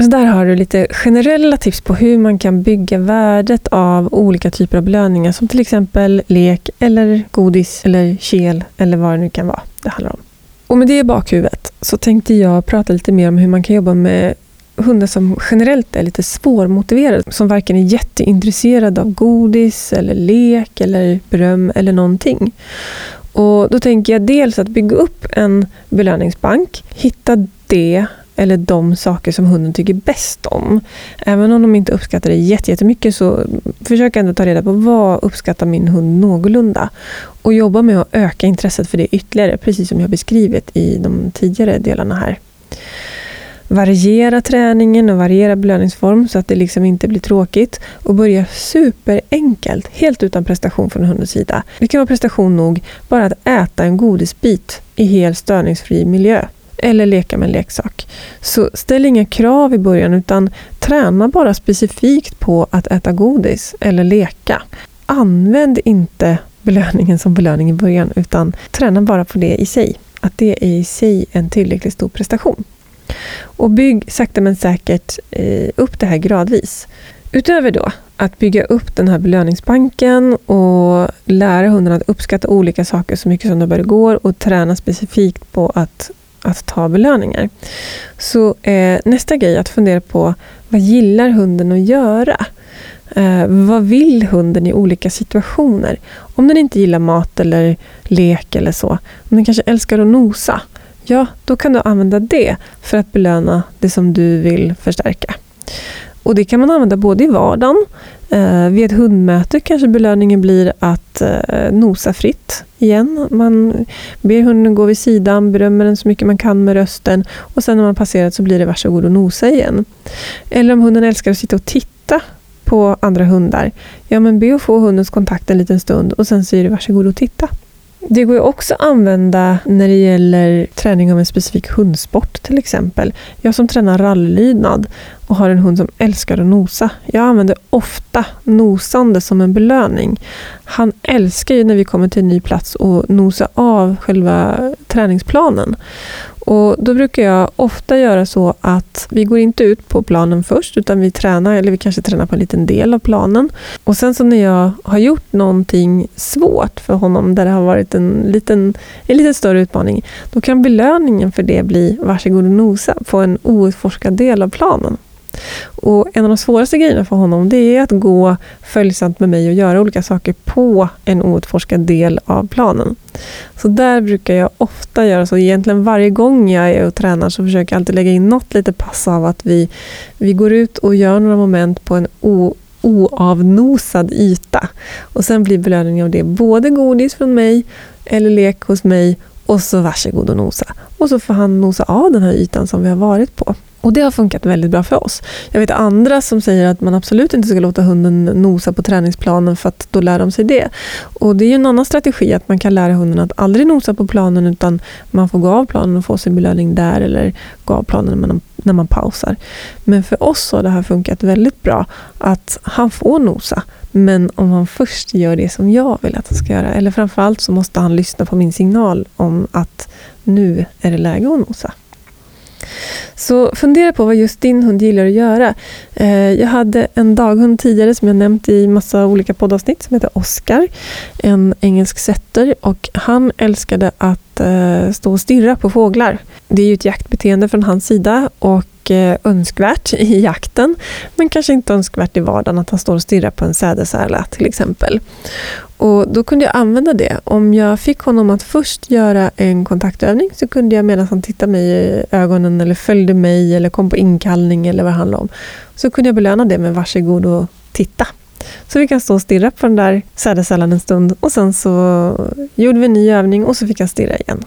Så där har du lite generella tips på hur man kan bygga värdet av olika typer av belöningar som till exempel lek eller godis eller kel eller vad det nu kan vara det handlar om. Och med det i bakhuvudet så tänkte jag prata lite mer om hur man kan jobba med hundar som generellt är lite svårmotiverade, som varken är jätteintresserade av godis eller lek eller beröm eller någonting. Och då tänker jag dels att bygga upp en belöningsbank, hitta det eller de saker som hunden tycker bäst om. Även om de inte uppskattar det jättemycket så försök ändå ta reda på vad uppskattar min hund någorlunda. Och jobba med att öka intresset för det ytterligare, precis som jag beskrivit i de tidigare delarna här variera träningen och variera belöningsform så att det liksom inte blir tråkigt. Och börja superenkelt, helt utan prestation från hundens sida. Det kan vara prestation nog bara att äta en godisbit i helt störningsfri miljö. Eller leka med en leksak. Så ställ inga krav i början utan träna bara specifikt på att äta godis eller leka. Använd inte belöningen som belöning i början utan träna bara på det i sig. Att det är i sig en tillräckligt stor prestation. Och bygg sakta men säkert eh, upp det här gradvis. Utöver då att bygga upp den här belöningsbanken och lära hunden att uppskatta olika saker så mycket som det bara går och träna specifikt på att, att ta belöningar. Så är nästa grej att fundera på vad gillar hunden att göra? Eh, vad vill hunden i olika situationer? Om den inte gillar mat eller lek eller så. Om den kanske älskar att nosa ja, då kan du använda det för att belöna det som du vill förstärka. Och Det kan man använda både i vardagen, eh, vid ett hundmöte kanske belöningen blir att eh, nosa fritt igen. Man ber hunden gå vid sidan, berömmer den så mycket man kan med rösten och sen när man passerat så blir det varsågod och nosa igen. Eller om hunden älskar att sitta och titta på andra hundar, ja men be att få hundens kontakt en liten stund och sen säger du varsågod och titta. Det går ju också att använda när det gäller träning av en specifik hundsport till exempel. Jag som tränar rallylydnad och har en hund som älskar att nosa. Jag använder ofta nosande som en belöning. Han älskar ju när vi kommer till en ny plats och nosa av själva träningsplanen. Och Då brukar jag ofta göra så att vi går inte ut på planen först utan vi tränar, eller vi kanske tränar på en liten del av planen. Och sen så när jag har gjort någonting svårt för honom där det har varit en liten, en lite större utmaning, då kan belöningen för det bli varsågod och nosa på en outforskad del av planen. Och En av de svåraste grejerna för honom det är att gå följsamt med mig och göra olika saker på en outforskad del av planen. Så där brukar jag ofta göra så. Egentligen varje gång jag är och tränar så försöker jag alltid lägga in något lite pass av att vi, vi går ut och gör några moment på en o, oavnosad yta. Och sen blir belöningen av det både godis från mig eller lek hos mig och så varsågod och nosa. Och så får han nosa av den här ytan som vi har varit på. Och det har funkat väldigt bra för oss. Jag vet andra som säger att man absolut inte ska låta hunden nosa på träningsplanen för att då lär de sig det. Och det är en annan strategi att man kan lära hunden att aldrig nosa på planen utan man får gå av planen och få sin belöning där eller gå av planen när man, när man pausar. Men för oss har det här funkat väldigt bra att han får nosa men om han först gör det som jag vill att han ska göra eller framförallt så måste han lyssna på min signal om att nu är det läge att nosa. Så fundera på vad just din hund gillar att göra. Eh, jag hade en daghund tidigare som jag nämnt i massa olika poddavsnitt som heter Oscar. En engelsk setter och han älskade att Eh, stå och stirra på fåglar. Det är ju ett jaktbeteende från hans sida och eh, önskvärt i jakten men kanske inte önskvärt i vardagen att han står och stirrar på en sädesärla till exempel. Och Då kunde jag använda det. Om jag fick honom att först göra en kontaktövning så kunde jag medan han tittade mig i ögonen eller följde mig eller kom på inkallning eller vad det handlade om. Så kunde jag belöna det med varsågod och titta. Så vi kan stå och stirra på den där sädesärlan en stund och sen så gjorde vi en ny övning och så fick han stirra igen.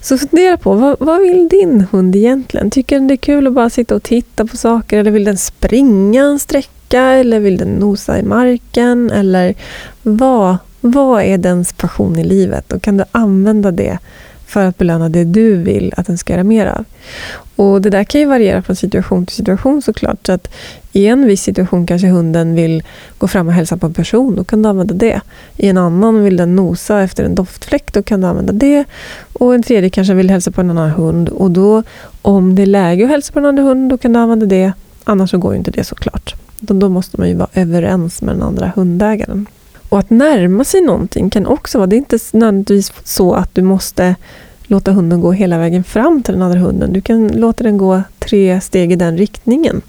Så fundera på, vad, vad, vill din hund egentligen? Tycker den det är kul att bara sitta och titta på saker? Eller vill den springa en sträcka? Eller vill den nosa i marken? Eller vad, vad är dens passion i livet? Och kan du använda det för att belöna det du vill att den ska göra mer av. Och Det där kan ju variera från situation till situation såklart. Så att I en viss situation kanske hunden vill gå fram och hälsa på en person, då kan du använda det. I en annan vill den nosa efter en doftfläck, då kan du använda det. Och en tredje kanske vill hälsa på en annan hund. Och då, om det är läge att hälsa på en annan hund, då kan du använda det. Annars så går ju inte det såklart. Då måste man ju vara överens med den andra hundägaren. Och att närma sig någonting kan också vara, det är inte nödvändigtvis så att du måste låta hunden gå hela vägen fram till den andra hunden. Du kan låta den gå tre steg i den riktningen.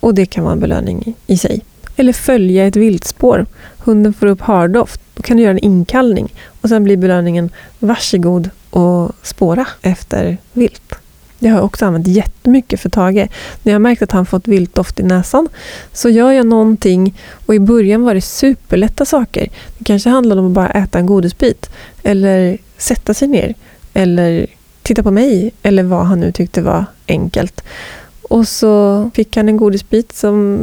Och det kan vara en belöning i sig. Eller följa ett viltspår. Hunden får upp hardoft. Då kan du göra en inkallning. Och sen blir belöningen varsågod och spåra efter vilt. Det har jag också använt jättemycket för Tage. När jag märkt att han fått viltdoft i näsan så gör jag någonting och i början var det superlätta saker. Det kanske handlade om att bara äta en godisbit eller sätta sig ner eller titta på mig eller vad han nu tyckte var enkelt. Och så fick han en godisbit som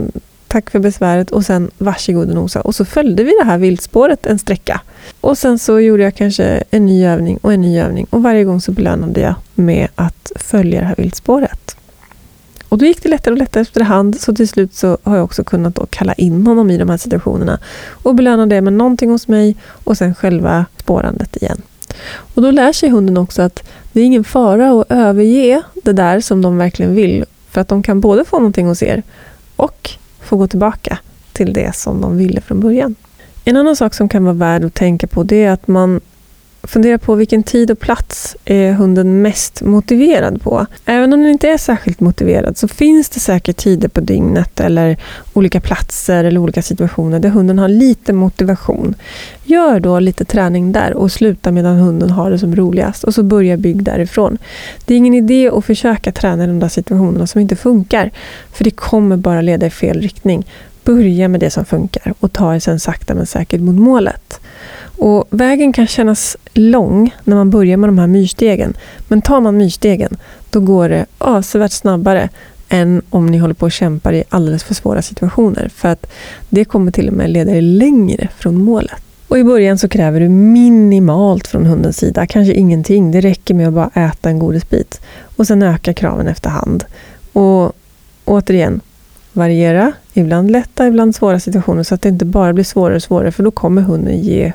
tack för besväret och sen varsågod och nosa. Och så följde vi det här viltspåret en sträcka. Och sen så gjorde jag kanske en ny övning och en ny övning och varje gång så belönade jag med att följa det här viltspåret. Och då gick det lättare och lättare efterhand så till slut så har jag också kunnat då kalla in honom i de här situationerna och belöna det med någonting hos mig och sen själva spårandet igen. Och då lär sig hunden också att det är ingen fara att överge det där som de verkligen vill för att de kan både få någonting hos er och få gå tillbaka till det som de ville från början. En annan sak som kan vara värd att tänka på det är att man Fundera på vilken tid och plats är hunden mest motiverad på. Även om den inte är särskilt motiverad så finns det säkert tider på dygnet eller olika platser eller olika situationer där hunden har lite motivation. Gör då lite träning där och sluta medan hunden har det som roligast och så börja bygg därifrån. Det är ingen idé att försöka träna i de där situationerna som inte funkar för det kommer bara leda i fel riktning. Börja med det som funkar och ta er sen sakta men säkert mot målet. Och vägen kan kännas lång när man börjar med de här myrstegen. Men tar man myrstegen, då går det avsevärt snabbare än om ni håller på och kämpar i alldeles för svåra situationer. För att det kommer till och med leda er längre från målet. Och I början så kräver du minimalt från hundens sida, kanske ingenting. Det räcker med att bara äta en godisbit. Och sen ökar kraven efterhand. Och återigen, variera. Ibland lätta, ibland svåra situationer så att det inte bara blir svårare och svårare för då kommer hunden ge.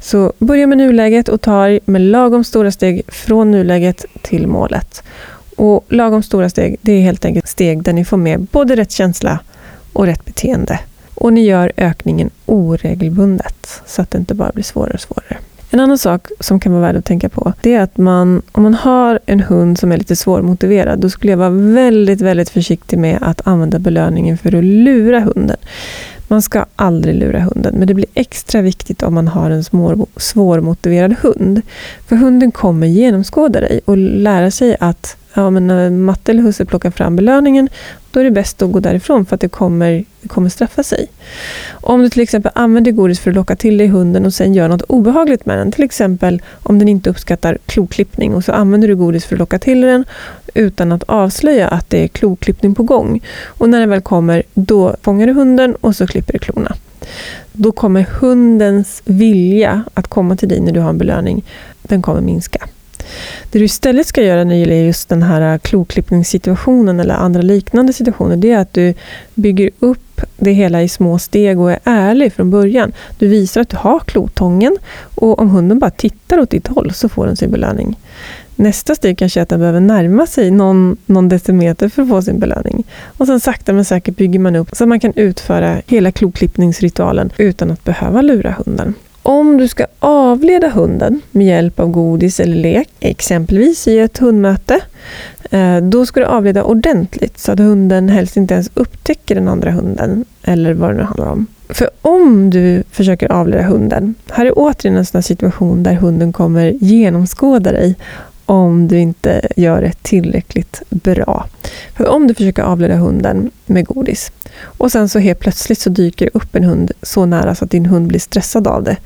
Så börja med nuläget och ta med lagom stora steg från nuläget till målet. Och lagom stora steg, det är helt enkelt steg där ni får med både rätt känsla och rätt beteende. Och ni gör ökningen oregelbundet så att det inte bara blir svårare och svårare. En annan sak som kan vara värd att tänka på, det är att man, om man har en hund som är lite svårmotiverad, då skulle jag vara väldigt, väldigt försiktig med att använda belöningen för att lura hunden. Man ska aldrig lura hunden, men det blir extra viktigt om man har en svårmotiverad hund. För hunden kommer genomskåda dig och lära sig att ja, men när matte eller husse plockar fram belöningen, då är det bäst att gå därifrån för att det kommer, det kommer straffa sig. Om du till exempel använder godis för att locka till dig hunden och sen gör något obehagligt med den, till exempel om den inte uppskattar kloklippning och så använder du godis för att locka till den utan att avslöja att det är kloklippning på gång. Och när den väl kommer, då fångar du hunden och så klipper du klorna. Då kommer hundens vilja att komma till dig när du har en belöning, den kommer minska. Det du istället ska göra när det gäller just den här äh, kloklippningssituationen eller andra liknande situationer, det är att du bygger upp det hela i små steg och är ärlig från början. Du visar att du har klotången och om hunden bara tittar åt ditt håll så får den sin belöning. Nästa steg kanske är att den behöver närma sig någon, någon decimeter för att få sin belöning. Och sen sakta men säkert bygger man upp så att man kan utföra hela kloklippningsritualen utan att behöva lura hunden. Om du ska avleda hunden med hjälp av godis eller lek, exempelvis i ett hundmöte, eh, då ska du avleda ordentligt så att hunden helst inte ens upptäcker den andra hunden eller vad det nu handlar om. För om du försöker avleda hunden, här är återigen en sån situation där hunden kommer genomskåda dig om du inte gör det tillräckligt bra. För om du försöker avleda hunden med godis och sen så helt plötsligt så dyker det upp en hund så nära så att din hund blir stressad av det.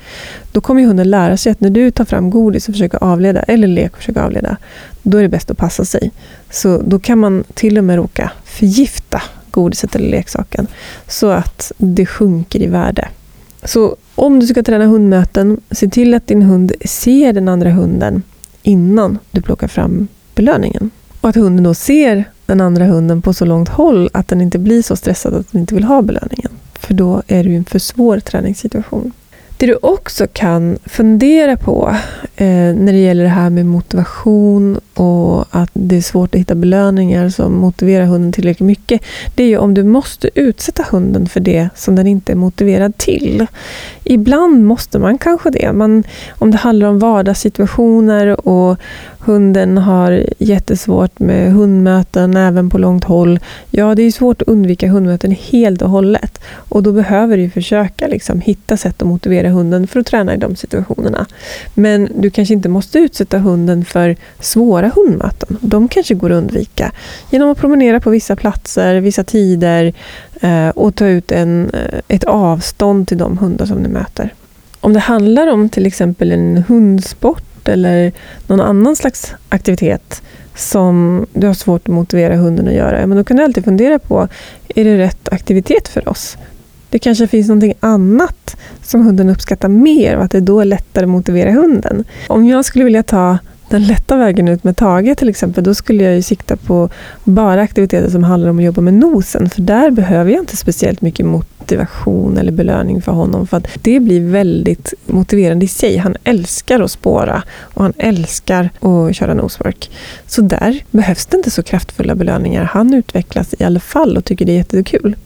Då kommer hunden lära sig att när du tar fram godis och försöker avleda, eller lek och försöker avleda, då är det bäst att passa sig. Så då kan man till och med råka förgifta godiset eller leksaken så att det sjunker i värde. Så om du ska träna hundmöten, se till att din hund ser den andra hunden innan du plockar fram belöningen. Och att hunden då ser den andra hunden på så långt håll att den inte blir så stressad att den inte vill ha belöningen. För då är det ju en för svår träningssituation. Det du också kan fundera på eh, när det gäller det här med motivation och att det är svårt att hitta belöningar som motiverar hunden tillräckligt mycket. Det är ju om du måste utsätta hunden för det som den inte är motiverad till. Ibland måste man kanske det. Man, om det handlar om vardagssituationer och hunden har jättesvårt med hundmöten även på långt håll. Ja, det är svårt att undvika hundmöten helt och hållet. Och då behöver du försöka liksom hitta sätt att motivera hunden för att träna i de situationerna. Men du kanske inte måste utsätta hunden för svåra hundmöten. De kanske går att undvika genom att promenera på vissa platser, vissa tider eh, och ta ut en, eh, ett avstånd till de hundar som du möter. Om det handlar om till exempel en hundsport eller någon annan slags aktivitet som du har svårt att motivera hunden att göra, men då kan du alltid fundera på, är det rätt aktivitet för oss? Det kanske finns någonting annat som hunden uppskattar mer och att det då är lättare att motivera hunden. Om jag skulle vilja ta den lätta vägen ut med Tage till exempel, då skulle jag ju sikta på bara aktiviteter som handlar om att jobba med nosen. För där behöver jag inte speciellt mycket motivation eller belöning för honom. För att det blir väldigt motiverande i sig. Han älskar att spåra och han älskar att köra nosework. Så där behövs det inte så kraftfulla belöningar. Han utvecklas i alla fall och tycker det är jättekul.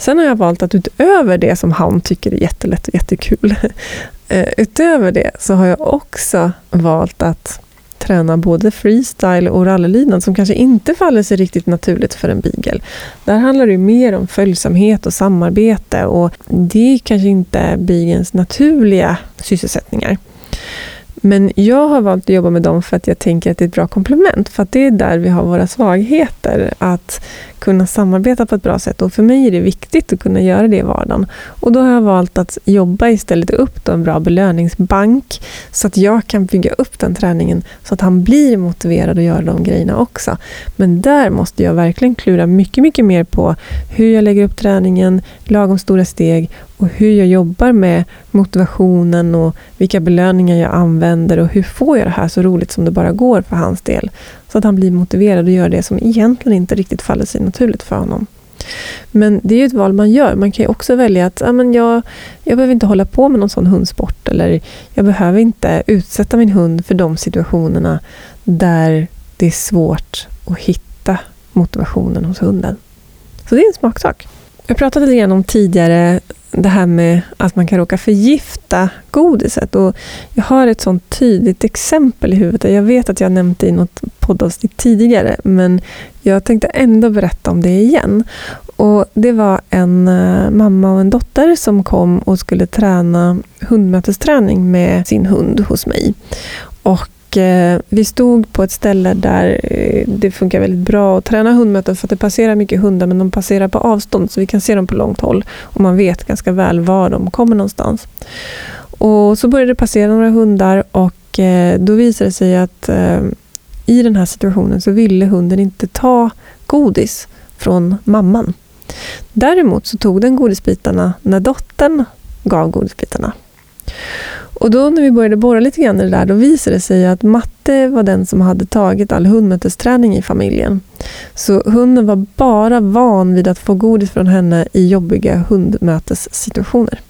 Sen har jag valt att utöver det som han tycker är jättelätt och jättekul, eh, utöver det så har jag också valt att träna både freestyle och rallylydnad som kanske inte faller sig riktigt naturligt för en beagle. Där handlar det mer om följsamhet och samarbete och det är kanske inte beagens naturliga sysselsättningar. Men jag har valt att jobba med dem för att jag tänker att det är ett bra komplement. För att det är där vi har våra svagheter. Att kunna samarbeta på ett bra sätt. Och för mig är det viktigt att kunna göra det i vardagen. Och då har jag valt att jobba istället upp en bra belöningsbank. Så att jag kan bygga upp den träningen så att han blir motiverad att göra de grejerna också. Men där måste jag verkligen klura mycket, mycket mer på hur jag lägger upp träningen, lagom stora steg och hur jag jobbar med motivationen och vilka belöningar jag använder och hur får jag det här så roligt som det bara går för hans del. Så att han blir motiverad att göra det som egentligen inte riktigt faller sig naturligt för honom. Men det är ju ett val man gör. Man kan ju också välja att ah, men jag, jag behöver inte hålla på med någon sån hundsport eller jag behöver inte utsätta min hund för de situationerna där det är svårt att hitta motivationen hos hunden. Så det är en smaksak. Jag pratade lite grann om tidigare det här med att man kan råka förgifta godiset. Och jag har ett sånt tydligt exempel i huvudet. Jag vet att jag nämnt det i något poddavsnitt tidigare, men jag tänkte ändå berätta om det igen. Och Det var en eh, mamma och en dotter som kom och skulle träna hundmötesträning med sin hund hos mig. Och Eh, vi stod på ett ställe där eh, det funkar väldigt bra att träna hundmöten för att det passerar mycket hundar men de passerar på avstånd så vi kan se dem på långt håll och man vet ganska väl var de kommer någonstans. Och så började det passera några hundar och eh, då visade det sig att eh, i den här situationen så ville hunden inte ta godis från mamman. Däremot så tog den godisbitarna när dottern gav godisbitarna. Och då när vi började borra lite grann i det där, då visade det sig att matte var den som hade tagit all hundmötesträning i familjen. Så hunden var bara van vid att få godis från henne i jobbiga hundmötessituationer.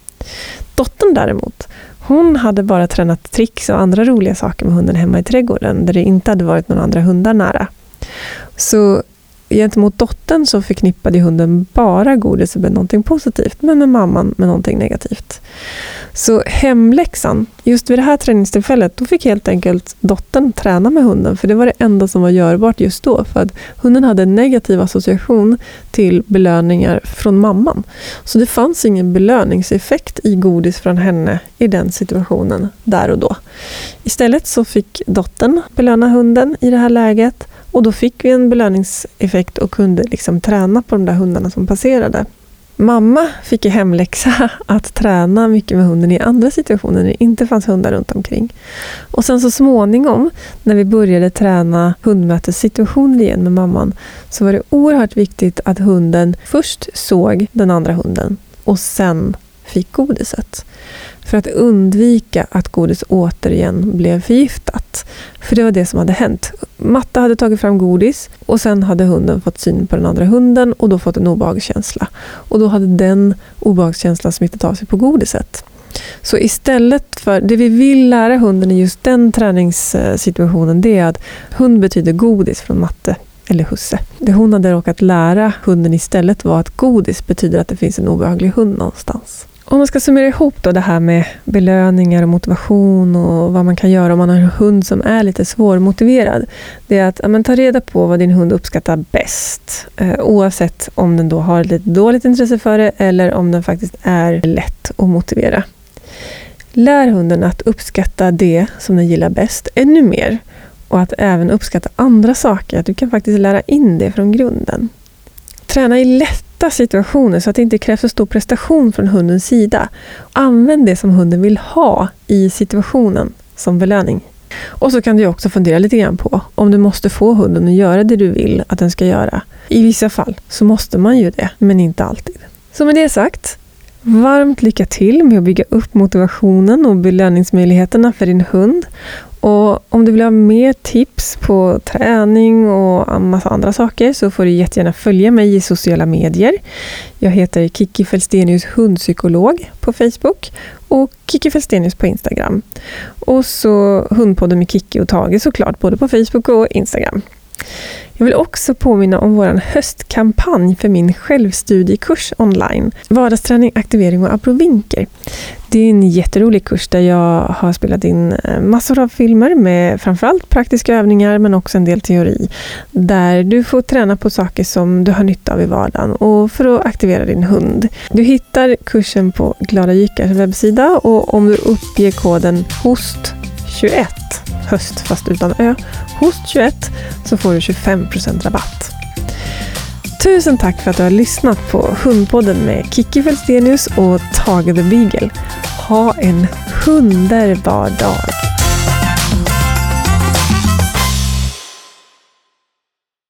Dottern däremot, hon hade bara tränat tricks och andra roliga saker med hunden hemma i trädgården, där det inte hade varit några andra hundar nära. Så gentemot dottern så förknippade hunden bara godis med någonting positivt, men med mamman med någonting negativt. Så hemläxan, just vid det här träningstillfället, då fick helt enkelt dottern träna med hunden, för det var det enda som var görbart just då, för att hunden hade en negativ association till belöningar från mamman. Så det fanns ingen belöningseffekt i godis från henne i den situationen där och då. Istället så fick dottern belöna hunden i det här läget och då fick vi en belöningseffekt och kunde liksom träna på de där hundarna som passerade. Mamma fick i hemläxa att träna mycket med hunden i andra situationer när det inte fanns hundar runt omkring. Och sen så småningom, när vi började träna hundmötessituationer igen med mamman, så var det oerhört viktigt att hunden först såg den andra hunden och sen fick godiset för att undvika att godis återigen blev förgiftat. För det var det som hade hänt. Matta hade tagit fram godis och sen hade hunden fått syn på den andra hunden och då fått en obehagskänsla. Och då hade den obehagskänslan smittat av sig på godiset. Så istället för, det vi vill lära hunden i just den träningssituationen det är att hund betyder godis från matte eller husse. Det hon hade råkat lära hunden istället var att godis betyder att det finns en obehaglig hund någonstans. Om man ska summera ihop då det här med belöningar och motivation och vad man kan göra om man har en hund som är lite svårmotiverad. Det är att ja, ta reda på vad din hund uppskattar bäst. Eh, oavsett om den då har lite dåligt intresse för det eller om den faktiskt är lätt att motivera. Lär hunden att uppskatta det som den gillar bäst ännu mer och att även uppskatta andra saker. Att du kan faktiskt lära in det från grunden. Träna i lätt lätta situationer så att det inte krävs så stor prestation från hundens sida. Använd det som hunden vill ha i situationen som belöning. Och så kan du också fundera lite grann på om du måste få hunden att göra det du vill att den ska göra. I vissa fall så måste man ju det, men inte alltid. Så med det sagt, varmt lycka till med att bygga upp motivationen och belöningsmöjligheterna för din hund. Och om du vill ha mer tips på träning och en massa andra saker så får du jättegärna följa mig i sociala medier. Jag heter Kiki Felstenius hundpsykolog på Facebook och Kiki Felstenius på Instagram. Och så Hundpodden med Kiki och Tage såklart, både på Facebook och Instagram. Jag vill också påminna om vår höstkampanj för min självstudiekurs online. Vardagsträning, aktivering och abrovinker. Det är en jätterolig kurs där jag har spelat in eh, massor av filmer med framförallt praktiska övningar men också en del teori. Där du får träna på saker som du har nytta av i vardagen och för att aktivera din hund. Du hittar kursen på Glada Jykars webbsida och om du uppger koden HOST21 höst fast utan ö, host 21 så får du 25% rabatt. Tusen tack för att du har lyssnat på Hundpodden med Kiki Felstenius och Tage the Beagle. Ha en underbar dag!